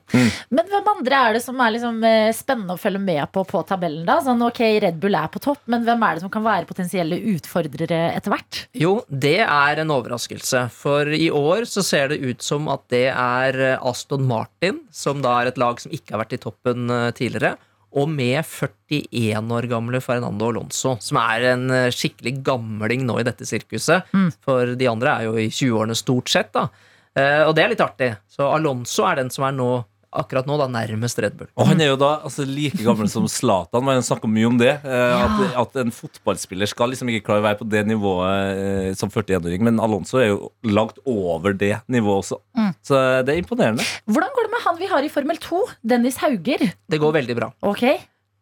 Men hvem andre er det som er liksom eh, spennende å følge med på på tabellen? da? Sånn, ok, Red Bull er på topp, men hvem er det som kan være potensielle utfordrere etter hvert? Jo, det er en overraskelse. For i år så ser det ut som at det er Aston Martin, som da er et lag som ikke har vært i toppen eh, tidligere, og med 41 år gamle Fernando Alonso, som er en eh, skikkelig gamling nå i dette sirkuset. For de andre er jo i 20-årene stort sett, da. Eh, Og det er litt artig. Så Alonso er den som er nå, akkurat nå da nærmest Red Bull. Og han er jo da altså, like gammel som Zlatan. Man snakker mye om det. Eh, at, at en fotballspiller skal liksom ikke klare å være på det nivået eh, som 41-åring. Men Alonso er jo langt over det nivået også. Så eh, det er imponerende. Hvordan går det med han vi har i Formel 2? Dennis Hauger. Det går veldig bra. Ok,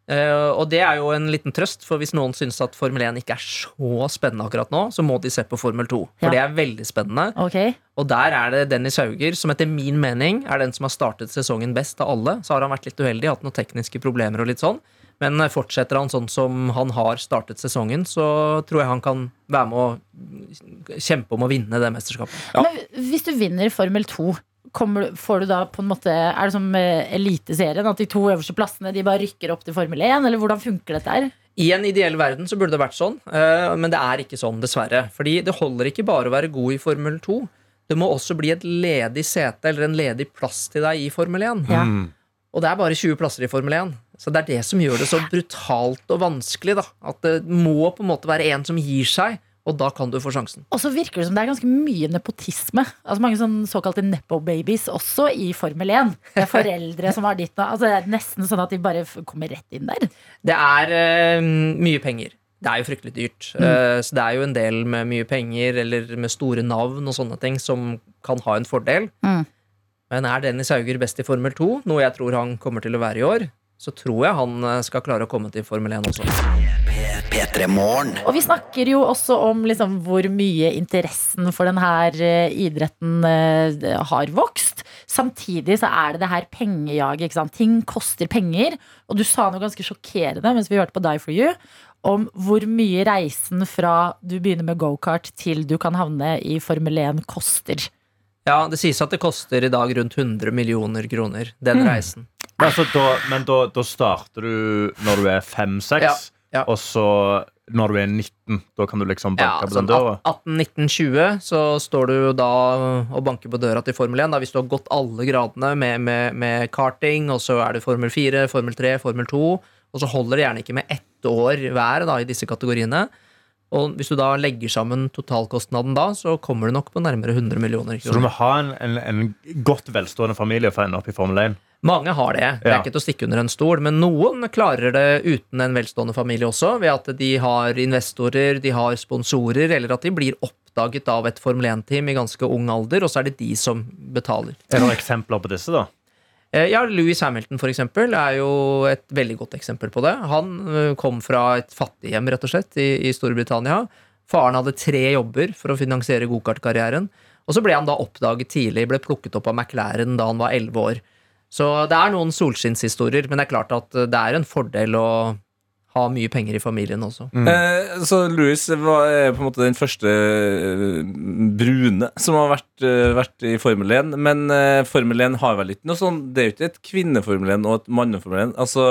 Eh, og det er jo en liten trøst, for hvis noen syns at Formel 1 ikke er så spennende akkurat nå, så må de se på Formel 2. For Ja. det er veldig spennende. Okay. Og der er det Dennis Hauger, som etter min mening er den som har startet sesongen best av alle. Så har han vært litt uheldig, hatt noen tekniske problemer og litt sånn. Men eh, fortsetter han sånn som han har startet sesongen, så tror jeg han kan være med å kjempe om å vinne det mesterskapet. Men hvis du vinner Formel 2, kommer, får du da på en måte Er det som Eliteserien? At de to øverste plassene de bare rykker opp til Formel 1? Eller hvordan funker dette her? I en ideell verden så burde det vært sånn, eh, men det er ikke sånn, dessverre. Fordi det holder ikke bare å være god i Formel 2. Det må også bli et ledig sete eller en ledig plass til deg i Formel 1. Ja. Og det er bare 20 plasser i Formel 1. Så det er det som gjør det så brutalt og vanskelig. da At det må på en måte være en som gir seg, og da kan du få sjansen. Og så virker det som det er ganske mye nepotisme. Altså Mange sånn såkalte nepo-babies også i Formel 1. Det er foreldre som har ditt nå. Altså Det er nesten sånn at de bare kommer rett inn der. Det er uh, mye penger. Det er jo fryktelig dyrt. Eh, så det er jo en del med mye penger eller med store navn og sånne ting som kan ha en fordel. Mm. Men er Dennis Hauger best i Formel 2, noe jeg tror han kommer til å være i år, så tror jeg han eh, skal klare å komme til Formel 1 også. Og vi snakker jo også om liksom hvor mye interessen for denne idretten eh, har vokst. Samtidig så er det det her pengejaget. Ting koster penger. Og du sa noe ganske sjokkerende mens vi hørte på Die for you, om hvor mye reisen fra du begynner med gokart til du kan havne i Formel 1 koster. Ja, Det sies at det koster i dag rundt 100 millioner kroner, den reisen. Men, altså, da, men da, da starter du når du er fem-seks, Ja, ja. og så når du er 19, da kan du liksom Ja, banke på sånn den døra? 18-19-20 så står du da og banker på døra til Formel 1. Da, hvis du har gått alle gradene med, med, med karting, og så er det Formel 4, Formel 3, Formel 2, og så holder det gjerne ikke med ett år hver da, i disse kategoriene. Og hvis du da legger sammen totalkostnaden da, så kommer du nok på nærmere 100 millioner Så du må ha en, en, en godt velstående familie for å ende opp i Formel 1. Mange har det. Det er ikke til å stikke under en stol, men noen klarer det uten en velstående familie også, ved at de har investorer, de har sponsorer, eller at de blir oppdaget av et Formel 1-team i ganske ung alder, og så er det de som betaler. Er det noen eksempler på disse, da? Eh, Ja, Louis Hamilton for eksempel er jo et veldig godt eksempel på det. Han eh, kom fra et fattighjem, rett og slett, i, i Storbritannia. Faren hadde tre jobber for å finansiere gokartkarrieren. Og så ble han da oppdaget tidlig, ble plukket opp av McLaren da han var elleve år. Så det er noen solskinnshistorier, men det er klart at eh, det er en fordel å ha mye penger i familien også. Eh, så Louis var på en måte den første eh, brune som har vært, eh, vært i Formel 1. Men eh, Formel 1 har vel ikke noe sånn Det er jo ikke et kvinneformel 1 og et manneformel 1. Altså,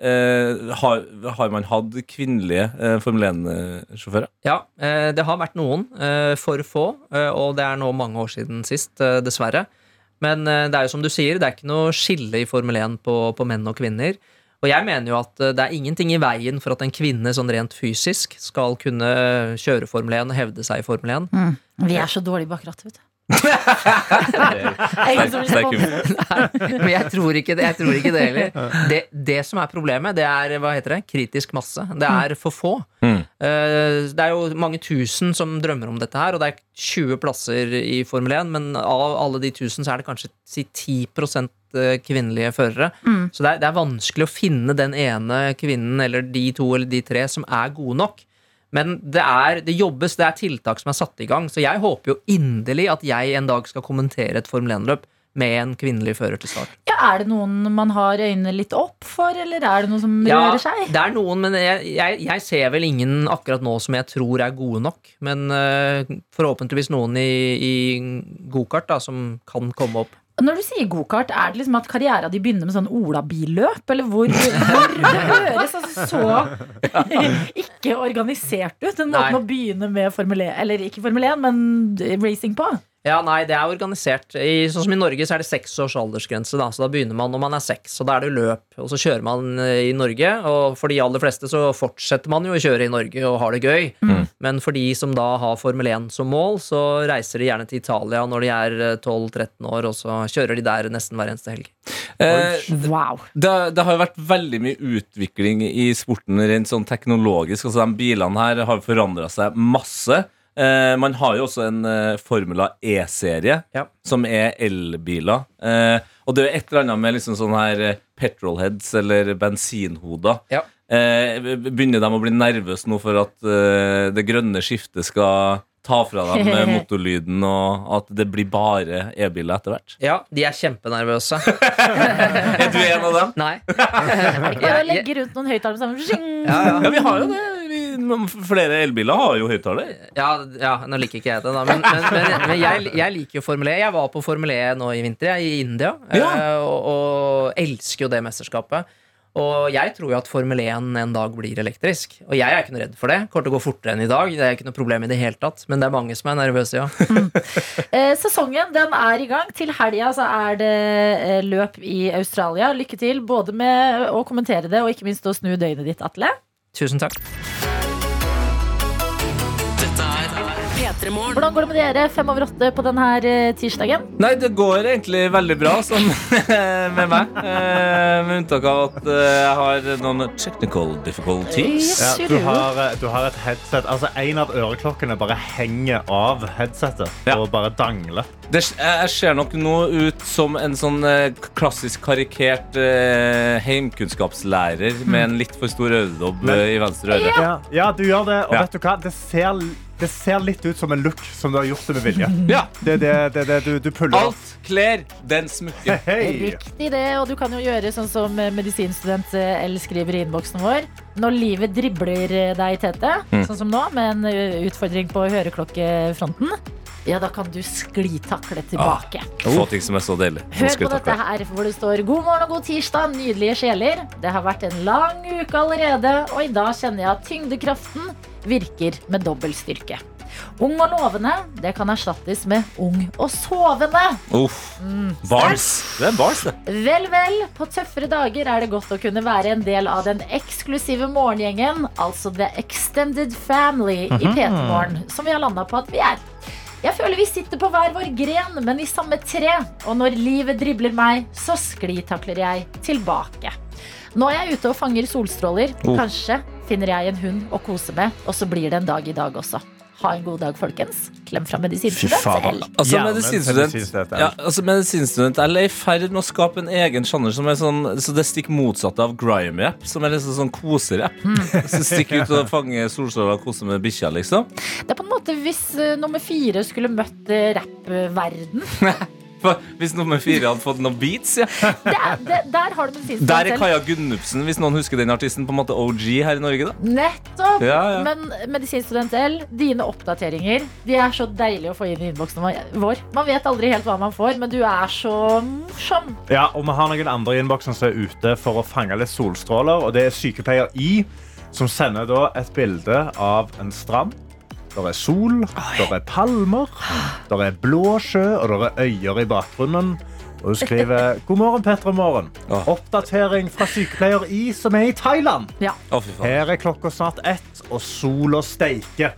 eh, har, har man hatt kvinnelige eh, Formel 1-sjåfører? Ja, eh, det har vært noen. eh, For få. eh, Og det er nå mange år siden sist, eh, dessverre. Men eh, det er jo som du sier, det er ikke noe skille i Formel 1 på, på menn og kvinner. Og jeg mener jo at eh, det er ingenting i veien for at en kvinne sånn rent fysisk skal kunne kjøre Formel 1 og hevde seg i Formel 1. Vi er så dårlige bak rattet, vet du. Sterk-. Men jeg tror ikke det, jeg tror ikke det heller. Det, det som er problemet, det er hva heter det? kritisk masse. Det er for få. Mm. Eh, Det er jo mange tusen som drømmer om dette her, og det er 20 plasser i Formel 1, men av alle de tusen så er det kanskje si 10% kvinnelige førere. Så det er, det er vanskelig å finne den ene kvinnen eller de to eller de tre som er gode nok. Men det, er, det jobbes, det er tiltak som er satt i gang. Så jeg håper jo inderlig at jeg en dag skal kommentere et Formel 1-løp med en kvinnelig fører til start. Ja, er det noen man har øynene litt opp for, eller er det noe som rører seg? det er noen, men jeg, jeg, jeg ser vel ingen akkurat nå som jeg tror er gode nok. Men uh, forhåpentligvis noen i, i gokart som kan komme opp. Når du sier gokart, er det liksom at karriera di begynner med sånn olabilløp? Eller hvor, hvor Det høres altså så ikke organisert ut. Den Nei. å begynne med Formel 1, eller ikke Formel 1, men racing på. Ja, nei, det er organisert. I, sånn som i Norge så er det seks års aldersgrense, da, så da begynner man når man er seks. Og da er det løp, og så kjører man eh, i Norge. Og for de aller fleste så fortsetter man jo å kjøre i Norge og har det gøy. Men for de som da har Formel 1 som mål, så reiser de gjerne til Italia når de er eh, 12-13 år, og så kjører de der nesten hver eneste helg. Eh, Wow. det, det har jo vært veldig mye utvikling i sporten rent sånn teknologisk. Altså De bilene her har forandra seg masse. Eh, man har jo også en eh, Formula E-serie, Ja. som er elbiler. Eh, og det er et eller annet med liksom sånne her eh, petrolheads eller bensinhoder. Ja. Eh, begynner de å bli nervøse nå for at eh, det grønne skiftet skal ta fra dem motorlyden, og at det blir bare elbiler etter hvert? Ja, de er kjempenervøse. Er du en av dem? Nei. Bare å Jeg- jeg- legge rundt noen høyttalere sammen. Ja, ja. Ja, vi har jo det. Vi, flere elbiler har jo høyttaler. Ja, ja, nå liker ikke jeg det, da. Men, men, men, men jeg, jeg liker jo Formel E. Jeg var på Formel E nå i vinter, jeg, i India. Ja. eh, Og, og elsker jo det mesterskapet. Og jeg tror jo at Formel 1 en dag blir elektrisk. Og jeg er ikke noe redd for det. Kommer til å gå fortere enn i dag. Det er ikke noe problem i det hele tatt. Men det er mange som er nervøse, ja. Eh, sesongen den er i gang. Til helga så er det eh, løp i Australia. Lykke til både med å kommentere det og ikke minst å snu døgnet ditt, Atle. Tusen takk. Dette P3 Morgen. Hvordan går det med dere fem over åtte på denne eh, tirsdagen? Nei, det går egentlig veldig bra sånn med meg. Eh, med unntak av at eh, jeg har noen technical difficulties. Ja, du, har, du har et headset Altså, En av øreklokkene bare henger av headsetet Ja. og bare dangler. Det, jeg ser nok nå ut som en sånn klassisk karikert eh, heimkunnskapslærer med en litt for stor øredobb i venstre øre. Ja, ja, du gjør det. Og Ja. vet du hva? Det ser, det ser litt ut som en look som du har gjort det med vilje. Ja, Det det, det, det du, du puller alt kler den smukken. Hey. Riktig det, og du kan jo gjøre sånn som eh, medisinstudent eh, L skriver i innboksen vår. Når livet dribler deg i Tete, Mm. sånn som nå, med en eh, utfordring på høreklokkefronten, ja, da kan du sklitakle tilbake. Få ting som er så deilig. Hør på dette her hvor det står God morgen og god tirsdag, nydelige sjeler. Det har vært en lang uke allerede, og i dag kjenner jeg at tyngdekraften virker med dobbel styrke. Ung og lovende, det kan erstattes med ung og sovende. Uff. Bars. Det er bars, det. Vel, vel, på tøffere dager er det godt å kunne være en del av den eksklusive morgengjengen, altså The Extended Family i P3 Morgen, som vi har landa på at vi er. Jeg føler vi sitter på hver vår gren, men i samme tre. Og når livet dribler meg, så sklitakler jeg tilbake. Nå er jeg ute og fanger solstråler. Oh. Kanskje finner jeg en hund å kose med, og så blir det en dag i dag også. Ha en god dag, folkens. Klem fra medisinstudent L. Altså, medisinstudent ja, altså, medisinstudent Eller er i ferd med å skape en egen sjanger som er sånn Så det stikker motsatt av grime-rapp, som er liksom sånn koserapp. Så stikk ut og fange solstråler og kose med bikkja, liksom. Det er på en måte hvis uh, nummer fire skulle møtt uh, rappverden. Hvis nummer fire hadde fått noen beats, ja. Der, der, Der har du Der er Kaja Gunnufsen, hvis noen husker den artisten, på en måte OG her i Norge, da. Nettopp! Ja, ja. Men medisinstudent L, dine oppdateringer De er så deilige å få inn i innboksen vår. Man vet aldri helt hva man får, men du er så morsom. Ja, og vi har noen andre i innboksen som er ute for å fange litt solstråler. Og det er sykepleier I, som sender da et bilde av en strand. Der er sol, der er palmer, der er blå sjø, og der er øyer i bakgrunnen. Og hun skriver God morgen, Petra Morgen. Oppdatering fra sykepleier I, som er i Thailand. Ja. Her er klokka snart ett, og sola steiker.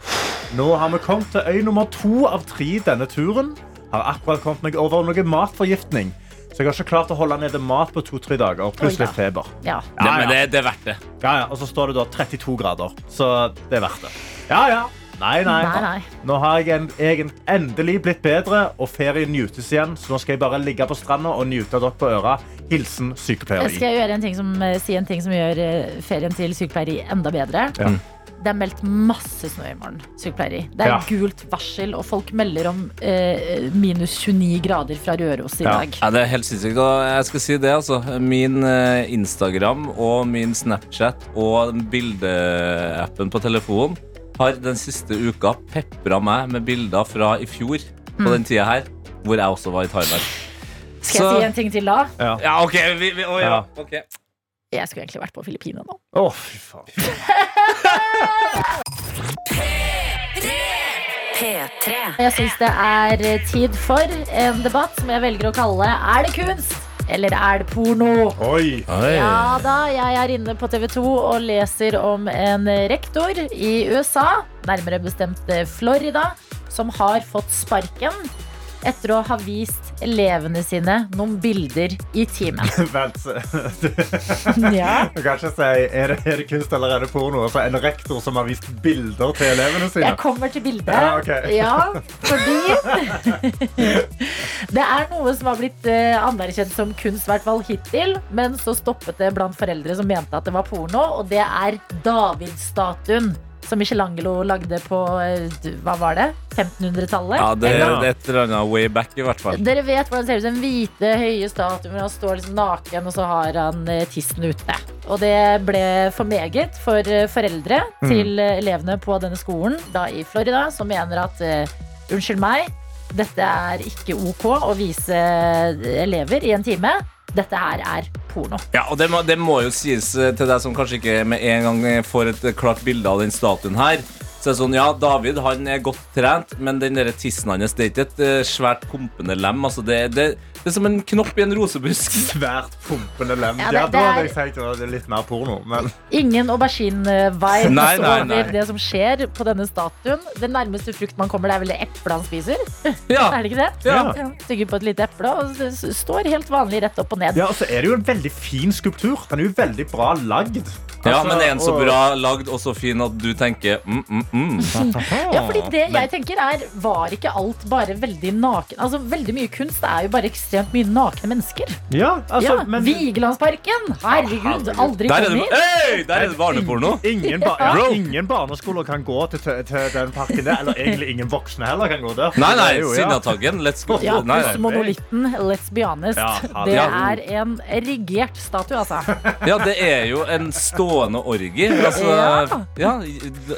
Nå har vi kommet til øy nummer to av tre denne turen. Har akkurat kommet meg over noe matforgiftning. Så jeg har ikke klart å holde nede mat på to-tre dager. Pluss litt feber. Ja. Det, men det, det er verdt det. Ja, ja. Og så står det da 32 grader. Så det er verdt det. Ja, ja. Nei, nei. Nei, nei. Nå har jeg en, jeg endelig blitt bedre, og ferien nytes igjen. Så nå skal jeg bare ligge på stranda og nyte dere på øra. Hilsen sykepleier Skal jeg gjøre en ting som, eh, si en ting som gjør eh, ferien til sykepleier i enda bedre? Ja. Det er meldt masse snø i morgen. sykepleier i. Det er Ja. gult varsel, og folk melder om eh, minus 29 grader fra Røros i Ja. dag. Ja, det er helt sinnssykt. Og jeg skal si det, altså. Min eh, Instagram og min Snapchat og bildeappen på telefonen har den siste uka pepra meg med bilder fra i fjor på den tida her, hvor jeg også var i Thailand. Skal jeg si en ting til da? Ja. Ja, OK. Vi, vi, å, ja. Ja. ok. Jeg skulle egentlig vært på Filippinene nå. Å, fy faen. P3. Jeg syns det er tid for en debatt som jeg velger å kalle Er det kunst? Eller er det porno? Oi. Ja da, jeg er inne på TV 2 og leser om en rektor i USA, nærmere bestemt Florida, som har fått sparken etter å ha vist elevene sine noen bilder i timen. Vent, Ja. Du kan ikke si er det, er det kunst eller er det porno. Altså, en rektor som har vist bilder til elevene sine. Jeg kommer til bildet. Ja, okay. Ja, fordi Det er noe som har blitt eh, anerkjent som kunst, i hvert fall hittil. Men så stoppet det blant foreldre som mente at det var porno, og det er David-statuen. Som Michelangelo lagde på eh, hva var det? 1500-tallet? Ja, det, det er et eller annet way back, i hvert fall. Dere vet hvordan det ser ut. Den hvite, høye statuen hvor han står liksom naken, og så har han eh, tissen ute. Og det ble for meget for eh, foreldre til mm. elevene på denne skolen da i Florida, som mener at unnskyld meg, dette er ikke ok å vise elever i en time. Dette her er porno. Ja, og det må, det må jo sies eh, til deg som kanskje ikke med en gang eh, får et eh, klart bilde av den statuen her. Så det er sånn, ja, David han er godt trent, men den der tissen hans det er ikke et svært pumpende lem. Altså, det, det, det er som en knopp i en rosebusk. Svært pumpende lem. Ja, Ja, det- da det hadde er- jeg sagt at det er litt mer porno. Men Ingen aubergine-vibes Nei, nei, nei. over det som skjer på denne statuen. Det nærmeste frukt man kommer, det er vel det eplet han spiser? Ja, Er det ikke det? Ja. Tygger på et lite eple og det s- står helt vanlig rett opp og ned. ja, og så er det jo en veldig fin skulptur. Den er jo veldig bra lagd. ja Altså, men en så bra lagd og så fin at du tenker mm, mm, mm. Ja, fordi det jeg tenker er Var ikke alt bare veldig naken? Altså, Veldig mye kunst er jo bare ekstremt mye nakne mennesker. Ja, altså, ja, men Vigelandsparken! Herregud, aldri Der er kom det, hit. hey, der er det barneporno. Ingen, ba ja, ingen barneskoler kan gå til, til, den parken der. Eller egentlig ingen voksne heller kan gå der. Nei, nei. Sinnataggen. Let's go. Ja, Nei, pluss nei. monolitten. Let's be honest. Ja, det. er en rigert statue, altså. Ja, det er jo en stående orgi. Altså, ja,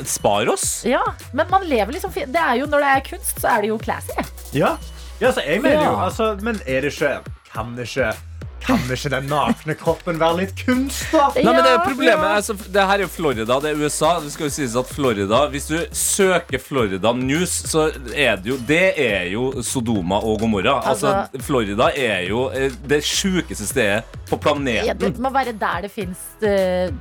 spar oss. Ja, Men man lever liksom Det er jo Når det er kunst, så er det jo classy. Ja, ja så jeg mener jo altså, Men er det ikke Kan det ikke Kan ikke den nakne kroppen være litt kunst, da? Nei, men det er problemet ja. altså, Det her er jo Florida, det er USA. Det skal jo sies at Florida Hvis du søker Florida News, så er det jo Det er jo Sodoma og Gomorra. Altså, Altså- Florida er jo eh, det sjukeste stedet på planeten. Ja, det må være der det fins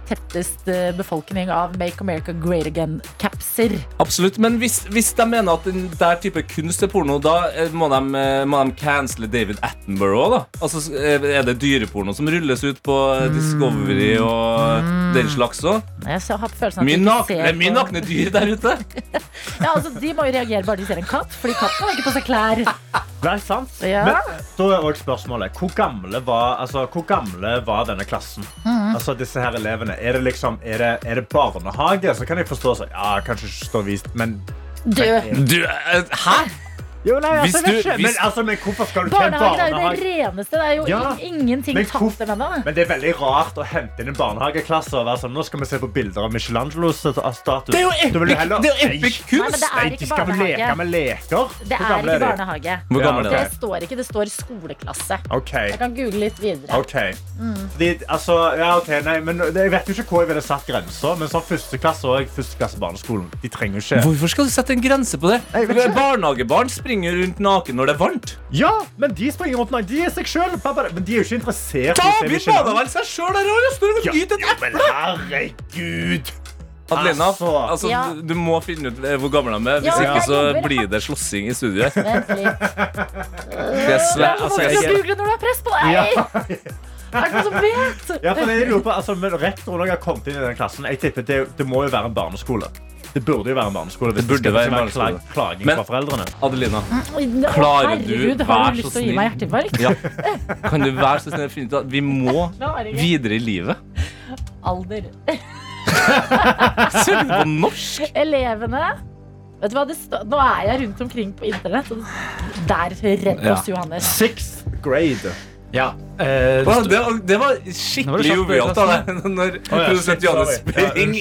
tettest eh, befolkning av Make America Great Again-capser. Absolutt. Men hvis, hvis de mener at den der type kunst er porno, da eh, må de, eh, må de cancele David Attenborough. Da. Altså, eh, er det dyreporno som rulles ut på eh, Discovery og den slags òg? Mye nakne, det er mye nakne dyr der ute. Ja, altså, de må jo reagere bare de ser en katt, fordi katten har ikke på seg klær. Nei, sant? Ja. Men da er også spørsmålet Hvor gamle var, altså, hvor gamle var denne klassen? Mm. Altså disse her elevene Er det liksom Er det, er det barnehage? Så kan jeg forstå så, Ja, kanskje ikke stå vist Men Død. Du, eh, hæ? Jo, nei, altså, du- hvis- men, altså, men hvorfor skal du til en Det er jo det reneste. Det er jo Ja, ingenting men tatt hvorfor- dem. Men det er veldig rart å hente inn en barnehageklasse og være sånn Nå skal vi se på bilder av Michelangelos status. Det er jo epic, heller- det er epic kunst! Nei, det er Nei, ikke de barnehage. leke med leker? Det er ikke barnehage. Hvor gammel er Det det? står ikke. Det står skoleklasse. Okay. Jeg kan google litt videre. Ok. Fordi, altså, ja, ok, nei, men Jeg vet jo ikke hvor jeg ville satt grensa, men sånn førsteklasse og førsteklasse barneskolen De trenger jo ikke Hvorfor skal du sette en grense på det? Barnehagebarn springer rundt naken når det er varmt. Ja, men de springer rundt naken. De er seg sjøl. Men de er jo ikke interessert i se David Michelin. vel seg sjøl der òg! Står og Ja, gyter et ja, men herregud. Adelina, Altså. altså, Ja. du, du må finne ut eh, hvor gammel de er. Hvis Ja, ikke så jobber. blir det slåssing i studio. her. Vent litt. Det er svært, Du må altså, ikke jeg, google når du har press på deg! Ja, Er det noen som vet? ja for jeg lurer på, altså, men Rektoren har kommet inn i den klassen. Jeg tipper det, det må jo være en barneskole. Det burde jo være en barneskole. Hvis Det burde være en barneskole. klag- klaging Men- fra foreldrene. Adelina, Klarer du herregud, vær så snill? ja. kan du være så snill å finne ut at vi må videre i livet? Alder. Ser du på norsk? Elevene Vet du hva, det Nå er jeg rundt omkring på internett, og der redd Ja. Johannes. Sixth grade. Ja. Eh, Wow, det, det var Nå var skikkelig det jovialt av deg når ja, produsent Johannes sorry. Ja, inn.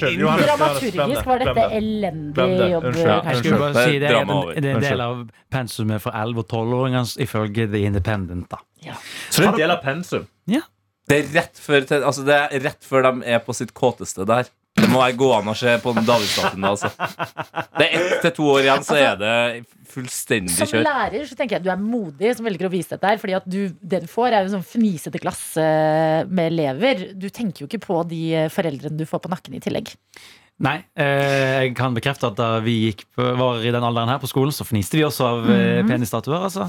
Dramaturgisk var dette elendig jobb. Jeg skulle bare Det si det, er en, det er en del av pensumet for 11- og 12-åringer ifølge The Independent. da. Så det er en del av pensum. Det er rett før, altså det er rett før de er på sitt kåteste der. Det må være gå an å se på den Davidstatuen. Altså. Det er ett til to år igjen, så er det fullstendig kjørt. Som lærer så tenker jeg at du er modig som velger å vise dette her. Fordi at du, det du får, er jo sånn fnisete klasse med elever. Du tenker jo ikke på de foreldrene du får på nakken i tillegg. Nei, eh, jeg kan bekrefte at da vi gikk på, var i den alderen her på skolen, så fniste vi også av mm. penisstatuer. Altså.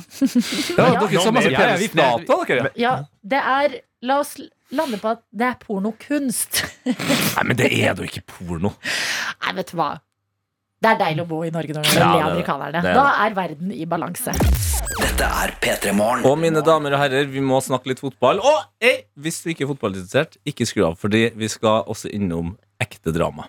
Ja, dere så masse penisdata, dere. Ja, det er La oss lande på at det er pornokunst. Nei, men det er da ikke porno. Nei, vet du hva. Det er deilig å bo i Norge når vi Ja, le det er det. amerikanerne. Det er Da er verden i balanse. Dette er P3 Morgen. Og mine damer og herrer, vi må snakke litt fotball. Og ei, hvis du ikke er fotballinteressert, ikke skru av, fordi vi skal også innom ekte drama.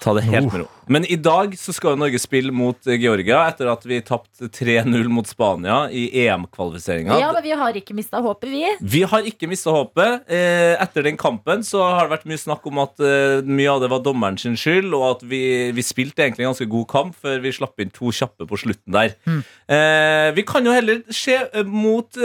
Ta det helt med ro. Men i dag så skal Norge spille mot eh, Georgia etter at vi tapte 3-0 mot Spania i EM-kvalifiseringa. Ja, men vi har ikke mista håpet, vi. Vi har ikke mista håpet. Eh, etter den kampen så har det vært mye snakk om at eh, mye av det var dommeren sin skyld, og at vi, vi spilte egentlig en ganske god kamp før vi slapp inn to kjappe på slutten der. Mm. vi kan jo heller se mot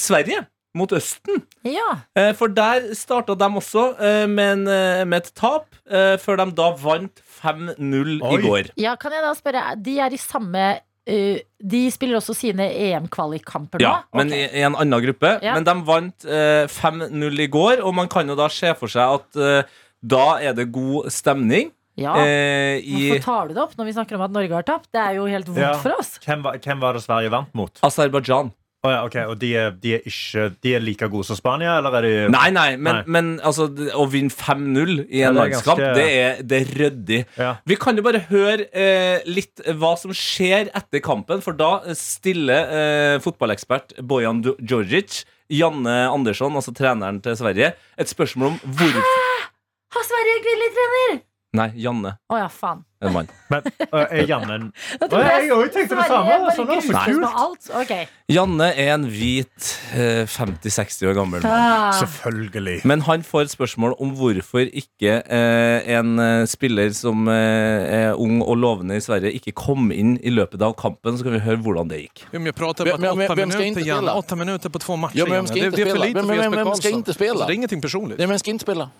Sverige. Mot Østen. Ja. Eh, for der starta de også eh, med, en, eh, med et tap, eh, før de da vant 5-0 i går. ja, kan jeg da spørre De er i samme uh, De spiller også sine EM-kvalikkamper nå? Ja, men okay. i, i en annen gruppe. Ja. Men de vant uh, 5-0 i går, og man kan jo da se for seg at uh, da er det god stemning. ja. eh, i Hvorfor tar du det opp når vi snakker om at Norge har tapt? Det er jo helt vondt Ja. for oss. Hvem, var- hvem var det Sverige vant mot? Aserbajdsjan. Å ja, ok, Og de er, de, er ikke, de er like gode som Spania, eller er de Nei, nei, men, Nei. men altså, å vinne 5-0 i en landskamp, det, er, det er ryddig. Ja. Vi kan jo bare høre eh, litt hva som skjer etter kampen, for da stiller eh, fotballekspert Bojan Djordjic Janne Andersson, altså treneren til Sverige, et spørsmål om hvorfor Har Sverige kvinnelig trener? Nei, Janne. Å ja, faen. En mann. Men uh, er Janne en Å, jeg også tenkte det samme, sånn, å, så kult. med alt. Ok. Janne er en hvit eh, 50-60 år gammel mann. Ah. Selvfølgelig. Men han får et spørsmål om hvorfor ikke eh, en eh, spiller som eh, er ung og lovende i Sverige, ikke kom inn i løpet av kampen. Så kan vi høre hvordan det gikk. Men jag pratar Vem- om att vem- åtta vem ska inte minuter, Janne. spela? Åtta minuter på två matcher, Ja, men vem Janne. ska det, inte det är för spela? lite Vem- för vem- Jesper vem ska Karlsson. inte spela? Alltså, det är ingenting personligt. Nej, men ska inte spela?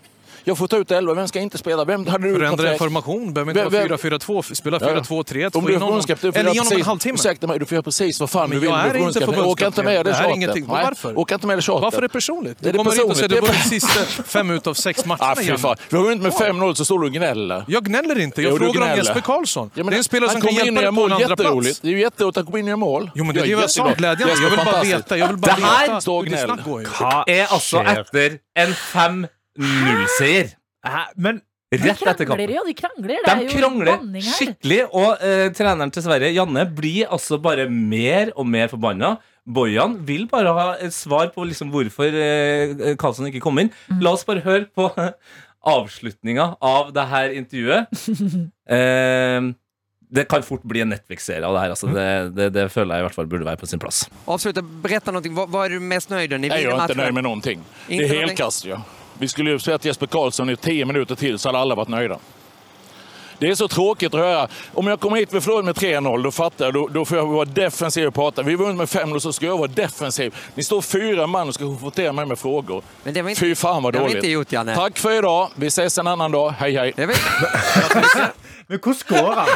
Jag får ta ut elva, vem ska inte spela? Vem hade du Förändra formation, behöver inte Vem- vara 4-4-2, spela 4-2-3-1, Om du är förbundskapten, du får Eller göra en precis, halvtimme. ursäkta mig, du får göra precis vad fan du vill. jag är inte förbundskapten. Åka inte med det tjatet. ingenting. Varför? Åka inte med det tjatet. Varför är det personligt? Det är Du kommer hit och personligt. säger du Det var de sista fem ut av sex matcherna, Ah, fy fan. Vi har vunnit med 5-0 så står du och gnäller. Jag gnäller inte, jag frågar om. Jesper Karlsson. Det är en spelare som kan kommer hjälpa dig på en mål, andra plats. Det är ju jätteroligt att komma in i mål. Jo, men det är ju det jag sa, jättebra. glädjen. Jag Jesper, vill bara veta, jag vill bara Det ju. Hva Er altså etter en 5-0-seier. Hæ? Men Rett etter krangler kampen. jo, de krangler. Det er De jo krangler skikkelig, og eh, treneren til Sverige, Janne, blir altså bare mer og mer forbanna. Bojan vil bare ha et svar på liksom hvorfor eh, Karlsson ikke kom inn. La oss bare høre på avslutninga av det her intervjuet. Eh, det kan fort bli en Netflix-serie av det her. Altså det, det, det føler jeg i hvert fall burde være på sin plass. Avslutte, berätta någonting. Hva, hva er du mest nøyd med? Jeg er ikke nøyd är inte matchen. nöjd med någonting. Det er helt kast, ju. Vi skulle ju sett Jesper Karlsson i 10 minuter till så hade alla varit nöjda. Det är så tråkigt att höra. Om jag kommer hit med förlorade med 3-0, då fattar jag. Då, då får jag vara defensiv och prata. Vi vunnit med 5-0 så ska jag vara defensiv. Ni står fyra man och ska konfrontera mig med frågor. Men det var inte, Fy fan vad det har vi dåligt. inte gjort, Janne. Tack för idag. Vi ses en annan dag. Hej hej. Det var, Men hvordan går han?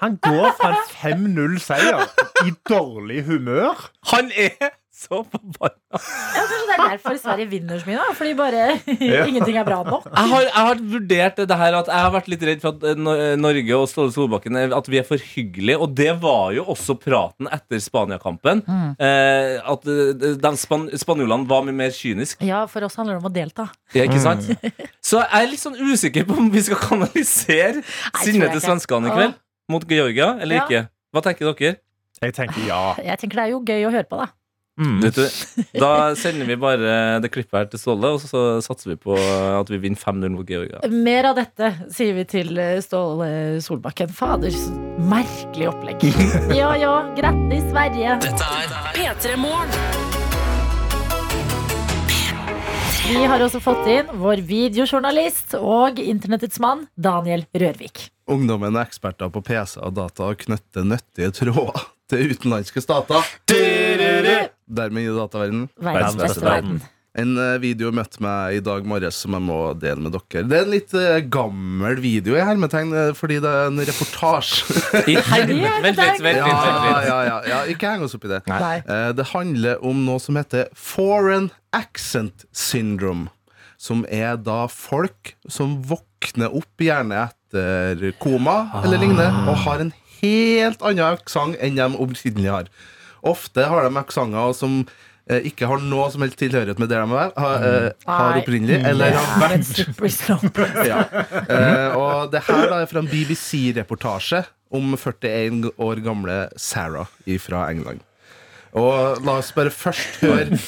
Han går fra en 5-0-seier i dårlig humør. Han er så forbanna! Ja, kanskje det er derfor Sverige vinner så mye, da. Fordi bare ingenting er bra nok. Jeg har, jeg har vurdert det her at jeg har vært litt redd for at eh, Norge og Ståle Solbakken er- At vi er for hyggelige. Og det var jo også praten etter Spania-kampen. Eh, at eh, de span spanjolene var mye mer kyniske. Ja, for oss handler det om å delta. Ja, ikke sant? Så jeg er litt sånn usikker på om vi skal kanalisere sinnet til svenskene i kveld. Mot Georgia, eller Ja. ikke? Hva tenker dere? Jeg tenker ja. Jeg tenker det er jo gøy å høre på, da. Mm. Vet du, da sender vi bare det klippet her til Ståle, og så satser vi på at vi vinner 5-0 mot Georgia. Mer av dette, sier vi til eh, Ståle Solbakken. Fader, så merkelig opplegg. Ja ja, grattis, Sverige. Dette er P3 Morgen. Vi har også fått inn vår videojournalist og internettets mann, Daniel Rørvik. Ungdommen er eksperter på PC og data og knytter nyttige tråder til utenlandske stater. Dermed i dataverdenen. Verdens beste verden. En eh, video møtte meg i dag morges som jeg må dele med dere. Det er en litt eh, gammel video i hermetegn, eh, fordi det er en reportasje. I! Vent litt, vent ikke heng oss opp i det. Nei. Eh, Det handler om noe som heter foreign accent syndrome. Som er da folk som våkner opp gjerne etter koma eller lignende, og har en helt annen aksent enn de opprinnelig har. Ofte har de aksenter som eh, ikke har noe som helst tilhørighet med det de har, har, eh, har opprinnelig, eller har vært. Ja. Eh, og det her da er fra en BBC-reportasje om 41 år gamle Sarah fra England. Og la oss bare først høre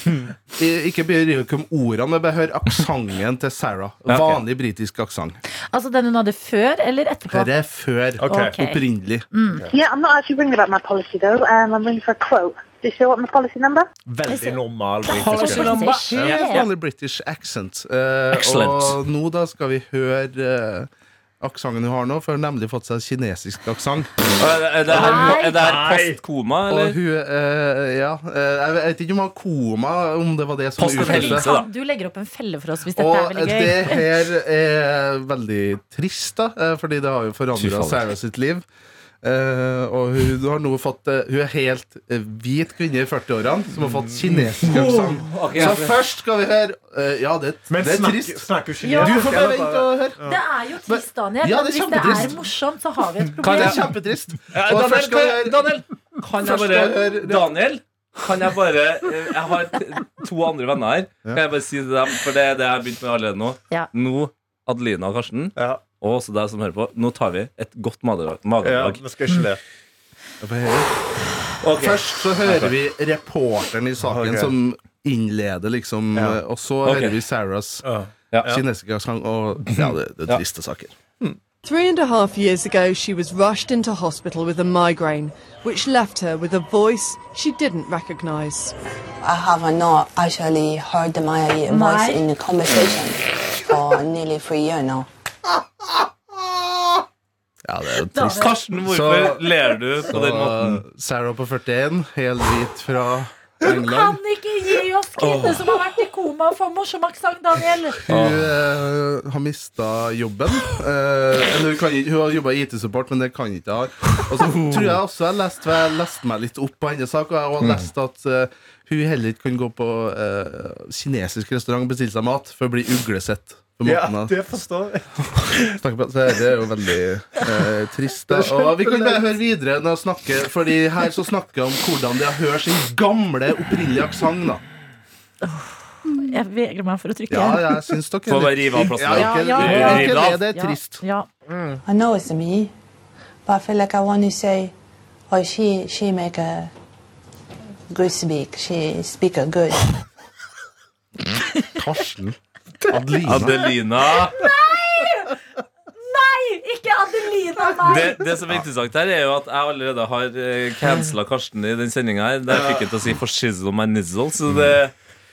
Ikke bry dere om ordene, men bare hør aksenten til Sarah. Vanlig britisk aksent. Altså den hun hadde før eller etterpå? Det er før Okay. Opprinnelig. opprinnelig. Yeah, I'm not actually ringing about my policy though. Um, I'm ringing for a quote. Do you still want my policy number? Veldig normal british. Helt vanlig British accent. Uh, og nå da skal vi høre uh, aksenten hun har nå, for hun har nemlig fått seg kinesisk aksent. Er det- er det her- er det her postkoma, eller? Og hun, uh, ja, eh, jeg vet ikke om hun har koma, om det var det som utløste. Kan du legger opp en felle for oss hvis dette Og er veldig gøy. det her er veldig trist, da, eh, fordi det har jo forandra. Sarah sitt liv. Eh, og hun har nå fått eh, Hun er helt eh, hvit kvinne i 40-årene som har fått kinesisk aksent. Ok, Så først skal vi høre Ja, det, Men det er snakker- trist. snakker Ja. Du får bare vente og høre. Det er jo trist, Daniel. Ja, det er hvis det er morsomt, så har vi et Kan problem. Det er kjempetrist. Og Daniel, først skal kan vi jeg, høre- Daniel, kan jeg bare høre- Daniel, kan jeg bare Jeg har to andre venner her. Kan jeg bare si til dem, for det er det jeg har begynt med allerede nå. Ja. Nå, Adelina og Karsten, og også deg som hører på, nå tar vi et godt magedrag. Ja, nå skal jeg ikke le. Okay. Først så hører vi reporteren i saken okay. som innleder, liksom, Ja. og så okay. hører vi Sarahs Ja. kinesiske sang, og ja, det, det er triste saker. Three and a half years ago, she was rushed into hospital with a migraine, which left her with a voice she didn't recognize. I have not actually heard my voice in the conversation for nearly three years now. Ja, det er jo trist. Karsten, hvorfor ler du på den måten? Sarah på 41, helt hvit fra Kan England. ikke gi oss kvinner som har vært i koma for morsomaksent, Daniel. Hun eh, har mista jobben. Eh, eller hun, kan, ikke- hun har jobba i IT-support, men det kan ikke jeg ha. Og så tror jeg også jeg leste, for jeg leste meg litt opp på hennes sak, og jeg har lest at eh, hun heller ikke kan gå på eh, kinesisk restaurant og bestille seg mat for å bli uglesett. På Ja, det forstår jeg. Det er jo veldig eh, trist. Da. Og vi kan bare høre videre når jeg snakker Fordi her så snakker jeg om hvordan de har hørt sin gamle, opprinnelige aksent. Jeg vegrer meg for å trykke. Ja, jeg syns dere Få bare rive av plassen. Ja, Ja, ja, ja. le, det er Ja, trist. Ja. I know it's me, but I feel like I want to say, oh, she she make a good speak. She speak a good. Karsten. Adelina. Adelina. Nei, ikke Adelina, nei! Det, det som er interessant her, er jo at jeg allerede har uh, cancela Karsten i den sendinga her. Der fikk jeg til å si 'for shizzle my nizzle'. Så det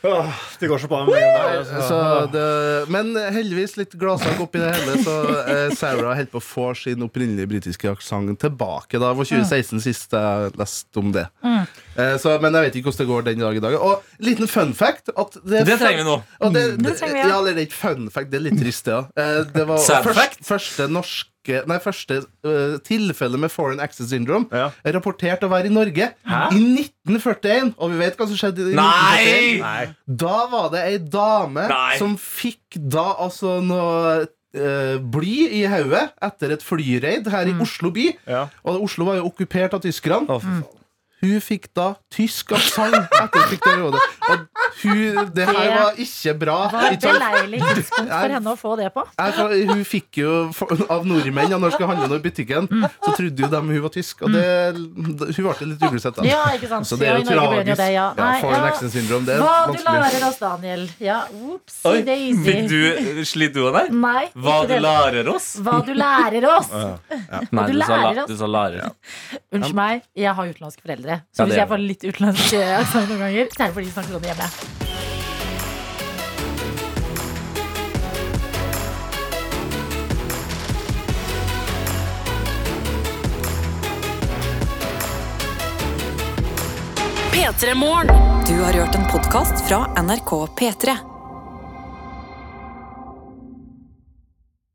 Åh, det går så bra med meg. Altså. så det, men heldigvis litt gladsak oppi det hele. Så eh, Sarah holder på å få sin opprinnelige britiske aksent tilbake. Da. Det var 2016 sist jeg leste om det. Mm. Eh, så, men jeg vet ikke hvordan det går den dag i dag. Og liten fun fact at det, Det trenger vi nå. Det, Det det, trenger vi, ja. ja, det er ikke fun fact, det er litt trist, ja. Eh, det var først, første første norske Nei, første uh, tilfelle med foreign access syndrome er rapportert å være i Norge i 1941. Og vi vet hva som skjedde i Nei! 1941. Da var det ei dame Nei. som fikk da altså noe eh, bly i hodet etter et flyreid her i Oslo by. Og Oslo var jo okkupert av tyskerne. Hun fikk da tysk aksent etter hun fikk det. Og hun, det her var ikke bra. Var I beleilig tidspunkt for henne å få det på. Jeg, Hun fikk jo av nordmenn ja, når hun skulle handle noe i butikken, så trodde jo de hun var tysk. Og det, hun ble litt uglesett, da. Ja, ikke sant. Så det er jo det tragisk. det, ja. Nei, ja. accent syndrome, det er Hva du lærer oss, Daniel. Ja, Oi, daisy. fikk du slitt du av der? Nei, Hva du lærer oss? Hva du lærer oss. Nei, du du sa, lærer oss. du sa lærer. Unnskyld meg, jeg har utenlandske foreldre. Ja, Så hvis jeg får litt utenlandsk aksent noen ganger, så er det fordi de snakker sånn hjemme. P3 Morgen. Du har hørt en podkast fra NRK P3.